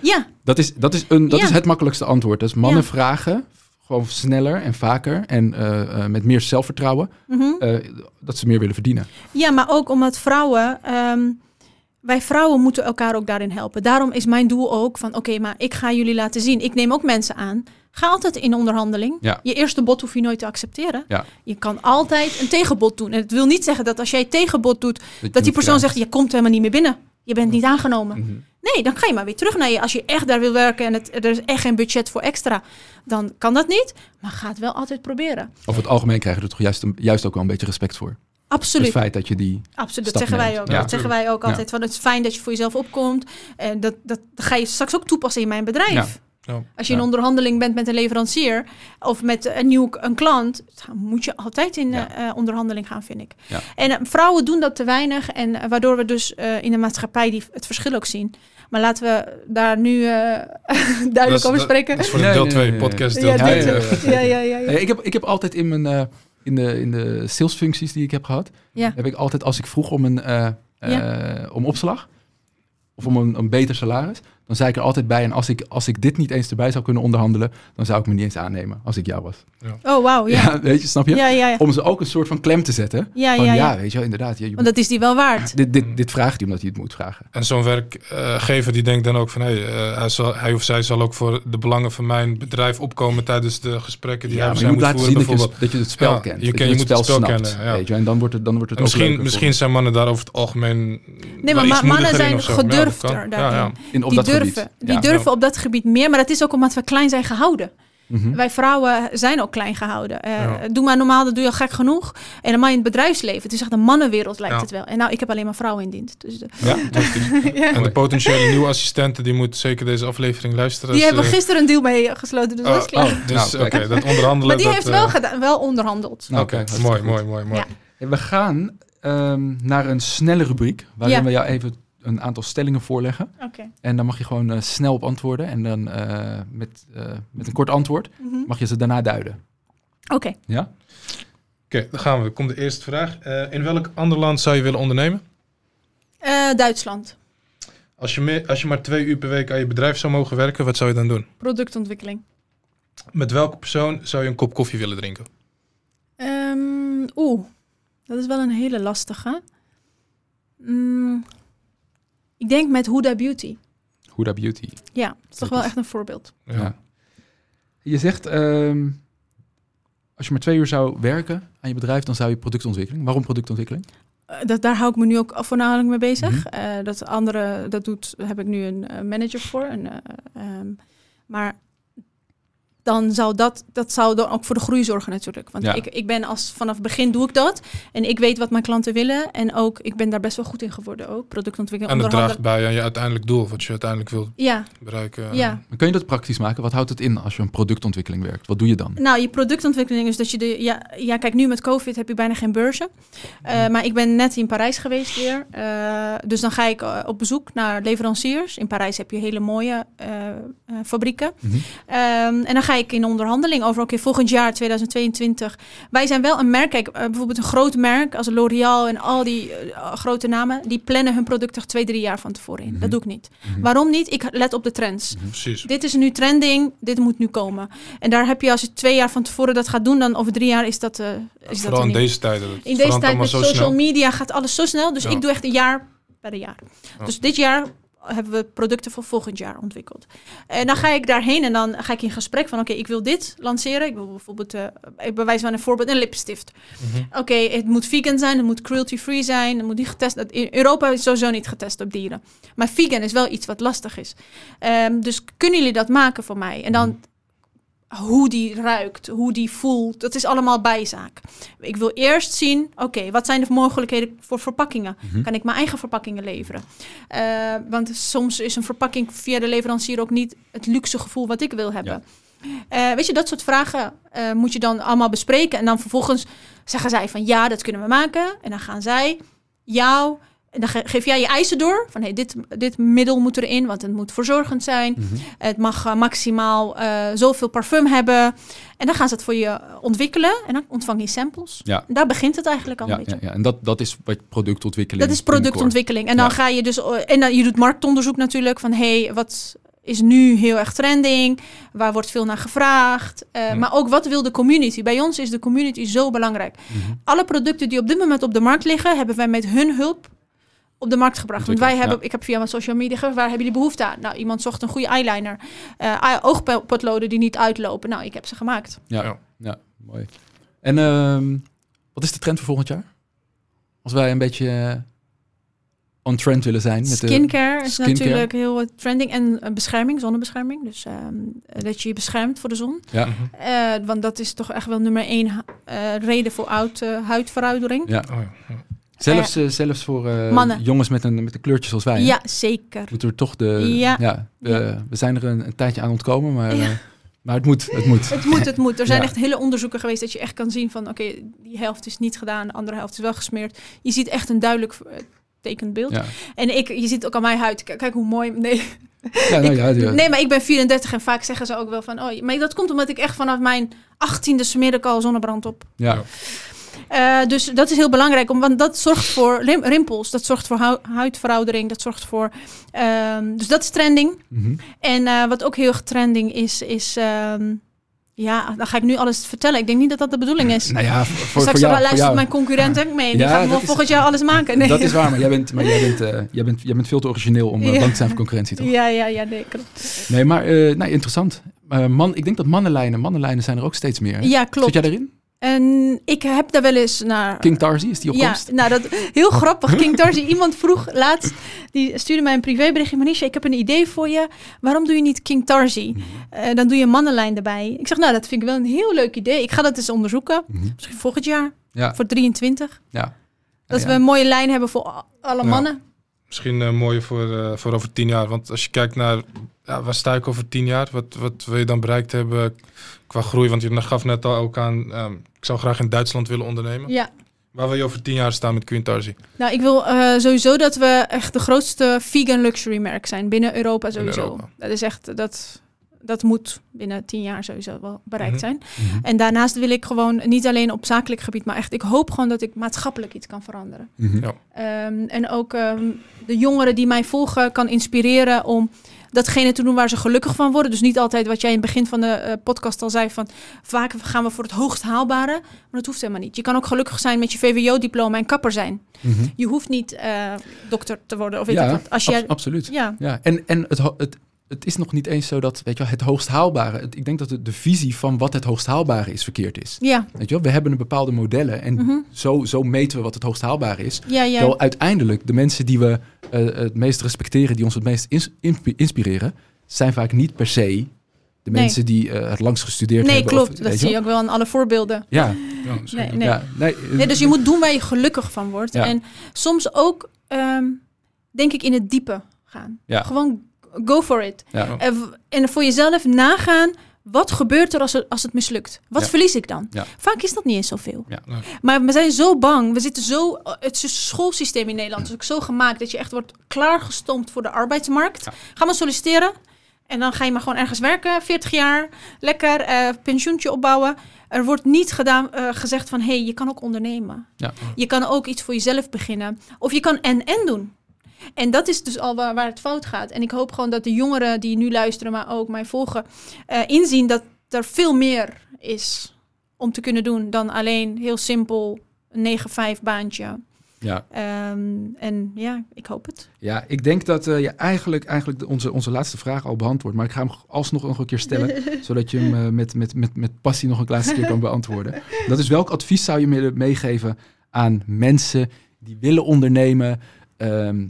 ja, Dat is, dat is, een, dat is het makkelijkste antwoord. Dus mannen vragen gewoon sneller en vaker en eh, met meer zelfvertrouwen mhm. dat ze meer willen verdienen. Ja, maar ook omdat vrouwen. ehm, wij vrouwen moeten elkaar ook daarin helpen. Daarom is mijn doel ook van, oké, maar ik ga jullie laten zien. Ik neem ook mensen aan. Ga altijd in onderhandeling. Ja. Je eerste bod hoef je nooit te accepteren. Ja. Je kan altijd een tegenbod doen. En het wil niet zeggen dat als jij tegenbod doet, dat die persoon zegt, je komt helemaal niet meer binnen. Je bent niet aangenomen. Mhm. Nee, dan ga je maar weer terug naar je. Als je echt daar wil werken en het, er is echt geen budget voor extra, dan kan dat niet. Maar ga het wel altijd proberen. Over het algemeen krijgen we er toch juist, een, juist ook wel een beetje respect voor. Absoluut. Het feit dat je die... Absoluut, dat zeggen wij ook. Ja. dat zeggen wij ook Ja. altijd. Van, het is fijn dat je voor jezelf opkomt. En dat, dat ga je straks ook toepassen in mijn bedrijf. Als je Ja. in onderhandeling bent met een leverancier of met een nieuw een klant, dan moet je altijd in Ja. eh, eh, onderhandeling gaan, vind ik. Ja. En eh, vrouwen doen dat te weinig en waardoor we dus eh, in de maatschappij die, het verschil ook zien. Maar laten we daar nu eh, Dat duidelijk is- over spreken. Dat is voor de deel nee, 2 nee, nee. podcast. ja, Deel ja, ja, ja, ja, ja, ja. Nee, ik, heb, ik heb altijd in mijn... in de, in de salesfuncties die ik heb gehad, Ja. heb ik altijd als ik vroeg om een eh, eh, om opslag of om een, een beter salaris, dan zei ik er altijd bij. En als ik, als ik dit niet eens erbij zou kunnen onderhandelen, dan zou ik me niet eens aannemen als ik jou was. Oh, wauw, ja. Ja, weet je, snap je? Ja, ja, ja. Om ze ook een soort van klem te zetten. Ja, Van, ja, ja, ja. weet je wel, inderdaad. Je, Want dat is die wel waard. dit, dit, dit vraagt hij omdat hij het moet vragen. En zo'n werkgever die denkt dan ook van hey, eh, hij, zal, hij of zij zal ook voor de belangen van mijn bedrijf opkomen tijdens de gesprekken die Ja, hij of zij moet moet laten zien voeren. dat je, dat je het spel Ja, kent. je ken- je moet het spel kennen, ja. Weet je, en dan wordt het, dan wordt het En misschien, leuker misschien zijn mannen daar over het algemeen. Nee, maar ma- mannen zijn gedurfder Ja, daarin. Durven, gebied. die Ja. durven op dat gebied meer. Maar dat is ook omdat we klein zijn gehouden. Mhm. Wij vrouwen zijn ook klein gehouden. Eh, Ja. Doe maar normaal, dat doe je al gek genoeg. En helemaal in het bedrijfsleven. Het is echt een mannenwereld, lijkt Ja. het wel. En nou, ik heb alleen maar vrouwen in dienst. Dus de- Ja, ja. En de potentiële nieuwe assistenten die moeten zeker deze aflevering luisteren. Die Dus, hebben eh, gisteren een deal mee gesloten, dus oh, dat is klaar. oh, dus Nou, oké, dat onderhandelen. maar die dat, heeft eh, wel, gedaan, wel onderhandeld. Nou, Oké, mooi, mooi, mooi, mooi. We gaan ehm, naar een snelle rubriek, waarin Ja. we jou even een aantal stellingen voorleggen. Oké. En dan mag je gewoon eh, snel op antwoorden. En dan eh, met, eh, met een kort antwoord Mhm. mag je ze daarna duiden. Oké. Ja? Oké, dan gaan we. Komt de eerste vraag. Eh, in welk ander land zou je willen ondernemen? Eh, Duitsland. Als je, meer, als je maar twee uur per week aan je bedrijf zou mogen werken, wat zou je dan doen? Productontwikkeling. Met welke persoon zou je een kop koffie willen drinken? Ehm, Oeh, dat is wel een hele lastige. Mm, ik denk met Huda Beauty. Huda Beauty. Ja, dat is toch wel echt een voorbeeld. Ja. Ja. Je zegt, ehm, als je maar twee uur zou werken aan je bedrijf, dan zou je productontwikkeling. Waarom productontwikkeling? Eh, dat, daar hou ik me nu ook voornamelijk mee bezig. Mhm. Eh, dat andere, dat doet, daar heb ik nu een eh, manager voor. Een, eh, ehm, maar dan zou dat, dat zou dan ook voor de groei zorgen natuurlijk. Want Ja. ik, ik ben als vanaf het begin doe ik dat. En ik weet wat mijn klanten willen. En ook, ik ben daar best wel goed in geworden ook. Productontwikkeling, En dat draagt bij aan je uiteindelijk doel, wat je uiteindelijk wilt Ja, bereiken. ja. Maar Kun je dat praktisch maken? Wat houdt het in als je een productontwikkeling werkt? Wat doe je dan? Nou, je productontwikkeling is dat je de. Ja, ja, kijk, nu met COVID heb je bijna geen beurzen. Eh, maar ik ben net in Parijs geweest weer. Eh, dus dan ga ik eh, op bezoek naar leveranciers. In Parijs heb je hele mooie fabrieken. Mhm. Ehm, en dan ga ik in onderhandeling over, oké, volgend jaar 2022. Wij zijn wel een merk, kijk, eh, bijvoorbeeld een groot merk als L'Oréal en al die eh, grote namen, die plannen hun product toch twee, drie jaar van tevoren in. Mhm. Dat doe ik niet. Mhm. Waarom niet? Ik let op de trends. Precies. Dit is nu trending, dit moet nu komen. En daar heb je, als je twee jaar van tevoren dat gaat doen, dan over drie jaar is dat. eh is dat Vooral er in deze tijden. dat in deze tijd met social snel. media gaat alles zo snel. Dus Ja. ik doe echt een jaar per jaar. Ja. Dus dit jaar hebben we producten voor volgend jaar ontwikkeld. En dan ga ik daarheen en dan ga ik in gesprek van... oké, ik wil dit lanceren. Ik wil bijvoorbeeld, eh ik bewijs van een voorbeeld, een lipstift. Mhm. Oké, het moet vegan zijn, het moet cruelty-free zijn. Het moet niet getest... In Europa is sowieso niet getest op dieren. Maar vegan is wel iets wat lastig is. Ehm, dus kunnen jullie dat maken voor mij? En dan hoe die ruikt, hoe die voelt, dat is allemaal bijzaak. Ik wil eerst zien, oké, wat zijn de mogelijkheden voor verpakkingen? Mhm. Kan ik mijn eigen verpakkingen leveren? Eh, want soms is een verpakking via de leverancier ook niet het luxe gevoel wat ik wil hebben. Eh, weet je, dat soort vragen eh, moet je dan allemaal bespreken. En dan vervolgens zeggen zij van ja, dat kunnen we maken. En dan gaan zij jou, en dan ge- geef jij je eisen door. Van hey, dit, dit middel moet erin, want het moet verzorgend zijn. Mhm. Het mag eh, maximaal eh, zoveel parfum hebben. En dan gaan ze het voor je ontwikkelen. En dan ontvang je samples. Ja. En daar begint het eigenlijk al Ja, een beetje. ja, ja, en dat, dat is wat productontwikkeling Dat is productontwikkeling. En dan ga je dus. En dan, je doet marktonderzoek natuurlijk. Van hey, wat is nu heel erg trending? Waar wordt veel naar gevraagd? Eh. Maar ook wat wil de community? Bij ons is de community zo belangrijk. Mhm. Alle producten die op dit moment op de markt liggen, hebben wij met hun hulp op de markt gebracht. Want wij hebben, ja. ik heb via mijn social media gevraagd, waar hebben jullie behoefte aan? Nou, iemand zocht een goede eyeliner. eh oogpotloden die niet uitlopen. Nou, ik heb ze gemaakt. Ja, Ja. ja. mooi. En ehm, wat is de trend voor volgend jaar? Als wij een beetje eh, on trend willen zijn. Met de, Skincare is skincare. natuurlijk heel trending. En eh, bescherming, zonnebescherming. Dus ehm, dat je je beschermt voor de zon. Ja. Mhm. Eh, want dat is toch echt wel nummer één eh, reden voor oud, eh, huidveroudering. ja. Oh, ja. Zelfs, eh, zelfs voor eh, Mannen. jongens met een, met een kleurtje zoals wij. hè? Ja, zeker. Moeten we toch de... Ja. Ja. we, Ja. we zijn er een, een tijdje aan ontkomen, maar, Ja. eh, maar het moet. Het moet. Het moet, het moet. Er zijn Ja. echt hele onderzoeken geweest dat je echt kan zien van... oké, die helft is niet gedaan, de andere helft is wel gesmeerd. Je ziet echt een duidelijk eh, tekend beeld. Ja. En ik, je ziet ook aan mijn huid. Kijk, hoe mooi... Nee. Ja, nou, ja, ja. nee, maar ik ben 34 en vaak zeggen ze ook wel van... Oh, maar dat komt omdat ik echt vanaf mijn 18e smeerde ik al zonnebrand op. Ja. Eh, dus dat is heel belangrijk, om, want dat zorgt voor rim- rimpels, dat zorgt voor hu- huidveroudering, dat zorgt voor. ehm, dus dat is trending. Mhm. En eh, wat ook heel erg trending is, is. ehm, ja, dan ga ik nu alles vertellen. Ik denk niet dat dat de bedoeling is. Nou ja, voor, voor, Straks voor jou. voor luistert jou. mijn concurrent ook mee. Die Ja, wel is- volgend jaar alles maken. Nee. Dat is waar, maar jij bent, maar jij bent, eh, jij bent, jij bent veel te origineel om Ja. bang te zijn voor concurrentie, toch? Ja, ja, ja, nee, klopt. Nee, maar nou, interessant. Man, ik denk dat mannenlijnen, mannenlijnen zijn er ook steeds meer. hè? Ja, Zit klopt. jij daarin? En ik heb daar wel eens naar. King Tarzi, is die op Ja, nou dat heel grappig. King Tarzi, iemand vroeg laatst, die stuurde mij een privéberichtje. Manisha, ik heb een idee voor je. Waarom doe je niet King Tarzi? Mhm. Eh, dan doe je een mannenlijn erbij. Ik zeg, nou, dat vind ik wel een heel leuk idee. Ik ga dat eens onderzoeken. Mhm. Misschien volgend jaar, Ja, voor 23. ja. Dat Ja, we een mooie lijn hebben voor alle Ja. mannen. Misschien eh mooi voor, eh, voor over tien jaar. Want als je kijkt naar ja, waar sta ik over tien jaar? Wat, wat wil je dan bereikt hebben qua groei? Want je gaf net al ook aan, ehm, ik zou graag in Duitsland willen ondernemen. Ja. Waar wil je over tien jaar staan met Queen Tarzi? Nou, ik wil eh, sowieso dat we echt de grootste vegan luxury merk zijn binnen Europa sowieso. Europa. Dat is echt, dat, dat moet binnen tien jaar sowieso wel bereikt Mhm. zijn. Mhm. En daarnaast wil ik gewoon, niet alleen op zakelijk gebied, maar echt, ik hoop gewoon dat ik maatschappelijk iets kan veranderen. Mhm. Ja. Ehm, en ook ehm, de jongeren die mij volgen kan inspireren om datgene te doen waar ze gelukkig van worden. Dus niet altijd wat jij in het begin van de eh, podcast al zei van vaak gaan we voor het hoogst haalbare, maar dat hoeft helemaal niet. Je kan ook gelukkig zijn met je VWO-diploma en kapper zijn. Mhm. Je hoeft niet eh, dokter te worden of Ja, wat. Als jij, absoluut. ja, Ja, en, en het, het, het is nog niet eens zo dat, weet je wel, het hoogst haalbare. het- ik denk dat de, de visie van wat het hoogst haalbare is verkeerd is. ja, Weet je wel, we hebben een bepaalde modellen en mhm. zo, zo meten we wat het hoogst haalbare is. ja, ja. Terwijl uiteindelijk de mensen die we eh, het meest respecteren, die ons het meest ins- insp- inspireren, zijn vaak niet per se de Nee. mensen die eh, het langst gestudeerd Nee, hebben. klopt. of- dat zie je ook wel aan alle voorbeelden. Ja. Nee, nee. ja nee, eh, Nee, dus je moet doen waar je gelukkig van wordt. Ja. En soms ook, ehm, denk ik, in het diepe gaan. Ja. Gewoon go for it. ja, En v- En voor jezelf nagaan, wat gebeurt er als het, als het mislukt? Wat Ja. verlies ik dan? Ja. Vaak is dat niet eens zoveel. Ja. Maar we zijn zo bang. We zitten zo... Het schoolsysteem in Nederland is ook zo gemaakt... dat je echt wordt klaargestompt voor de arbeidsmarkt. Ja. Ga maar solliciteren. En dan ga je maar gewoon ergens werken. 40 jaar. Lekker. eh, pensioentje opbouwen. Er wordt niet gedaan, eh, gezegd van... hé, hey, je kan ook ondernemen. Ja. Je kan ook iets voor jezelf beginnen. Of je kan en-en doen. En dat is dus al waar, waar het fout gaat. En ik hoop gewoon dat de jongeren die nu luisteren, maar ook mij volgen, eh, inzien dat er veel meer is om te kunnen doen dan alleen heel simpel een 9-5 baantje. ja. Ehm, en ja, ik hoop het. ja, ik denk dat eh, je eigenlijk, eigenlijk onze, onze laatste vraag al beantwoord. Maar ik ga hem alsnog nog een keer stellen, zodat je hem eh, met, met, met, met passie nog een laatste keer kan beantwoorden. Dat is welk advies zou je me- meegeven aan mensen die willen ondernemen, ehm,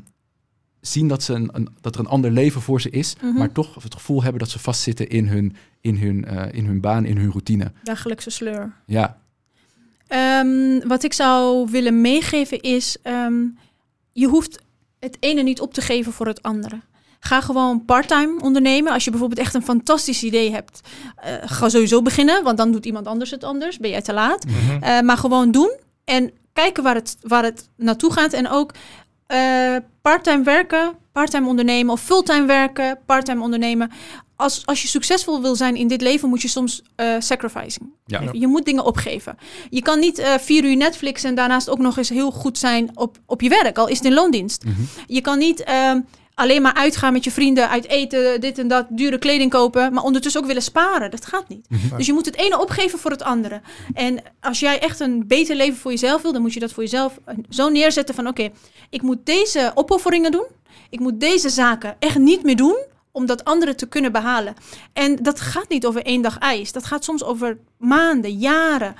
zien dat, ze een, een, dat er een ander leven voor ze is, Mhm. maar toch het gevoel hebben dat ze vastzitten in hun, in hun, eh, in hun baan, in hun routine. Dagelijkse sleur. Ja, Ehm, wat ik zou willen meegeven is, ehm, je hoeft het ene niet op te geven voor het andere. Ga gewoon parttime ondernemen. Als je bijvoorbeeld echt een fantastisch idee hebt, eh, ga sowieso beginnen, want dan doet iemand anders het anders. Ben jij te laat? Mhm. Eh, maar gewoon doen en kijken waar het, waar het naartoe gaat. En ook eh parttime werken, parttime ondernemen of fulltime werken, parttime ondernemen. Als, als je succesvol wil zijn in dit leven, moet je soms eh sacrificing. Ja. Je moet dingen opgeven. Je kan niet eh, vier uur Netflix en daarnaast ook nog eens heel goed zijn op, op je werk, al is het in loondienst. Mhm. Je kan niet ehm, alleen maar uitgaan met je vrienden, uit eten, dit en dat, dure kleding kopen, maar ondertussen ook willen sparen. Dat gaat niet. Mhm. Dus je moet het ene opgeven voor het andere. En als jij echt een beter leven voor jezelf wil, dan moet je dat voor jezelf eh, zo neerzetten van oké, ik moet deze opofferingen doen. Ik moet deze zaken echt niet meer doen om dat andere te kunnen behalen. En dat gaat niet over één dag ijs. Dat gaat soms over maanden, jaren,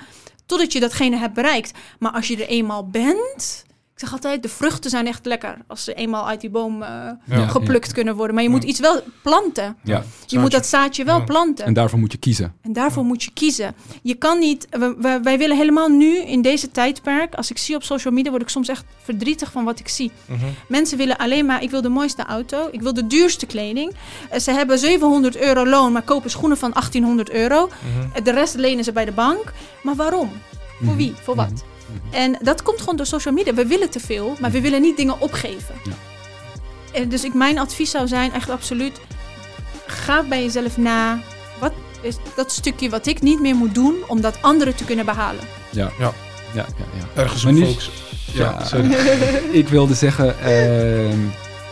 totdat je datgene hebt bereikt. Maar als je er eenmaal bent, ik zeg altijd, de vruchten zijn echt lekker als ze eenmaal uit die boom eh, Ja. geplukt kunnen worden. Maar je moet Ja. iets wel planten. Ja. Je moet dat zaadje wel Ja. planten. En daarvoor moet je kiezen. En daarvoor moet je kiezen. Je kan niet. we- we- wij willen helemaal nu in deze tijdperk. Als ik zie op social media, word ik soms echt verdrietig van wat ik zie. Mhm. Mensen willen alleen maar. Ik wil de mooiste auto. Ik wil de duurste kleding. Eh, ze hebben 700 euro loon, maar kopen schoenen van 1800 euro. Mhm. Eh, De rest lenen ze bij de bank. Maar waarom? Voor Mhm. wie? Voor wat? Mhm. En dat komt gewoon door social media. We willen te veel, maar we willen niet dingen opgeven. Ja. En dus ik, mijn advies zou zijn, echt absoluut, ga bij jezelf na. Wat is dat stukje wat ik niet meer moet doen om dat anderen te kunnen behalen? Ja. Ja. Ja, ja, ja. Ergens Maar op nu- focus. Ja. Ja, sorry. Ik wilde zeggen, ehm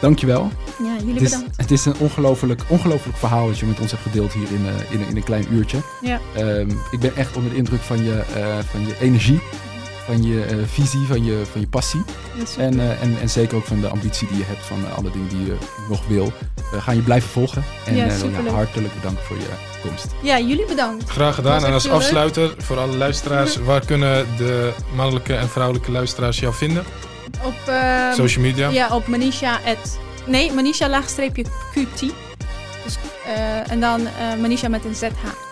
dankjewel. Ja, jullie Het is, bedankt. het is een ongelooflijk, ongelooflijk verhaal dat je met ons hebt gedeeld hier in, eh, in, een- in een klein uurtje. Ja. Ehm, ik ben echt onder de indruk van je, eh, van je energie, van je eh, visie, van je, van je passie. En, eh, en, en zeker ook van de ambitie die je hebt van eh, alle dingen die je nog wil. We gaan je blijven volgen. En Ja, eh, hartelijk bedankt voor je komst. ja, jullie bedankt. Graag gedaan. En als leuk. afsluiter voor alle luisteraars, waar kunnen de mannelijke en vrouwelijke luisteraars jou vinden? Op, ehm, Social media? ja, op Manisha. at- nee, Manisha laagstreepje QT. Dus, eh, en dan eh, Manisha met een ZH.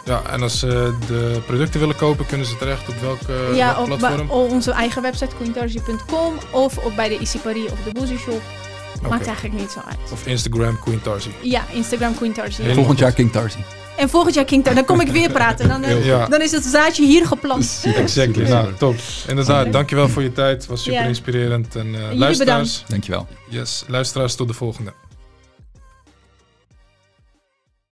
Ja, en als ze de producten willen kopen, kunnen ze terecht op welke, ja, welk op, platform? ba- op onze eigen website queentarzi.com of op bij de Isipari of de Boozy Shop. Maakt eigenlijk niet zo uit. Of Instagram Queen Tarzi. Ja, Instagram Queen Tarzi. Helemaal Volgend jaar. King Tarzi. En volgend jaar King Tarzi. Dan kom ik weer praten. Dan, eh, Ja. dan is het zaadje hier geplant. Exactly. Nou, top. Inderdaad, dankjewel voor je tijd. Het was super Ja. inspirerend. En eh, Jullie luisteraars, Dankjewel. yes, luisteraars, tot de volgende.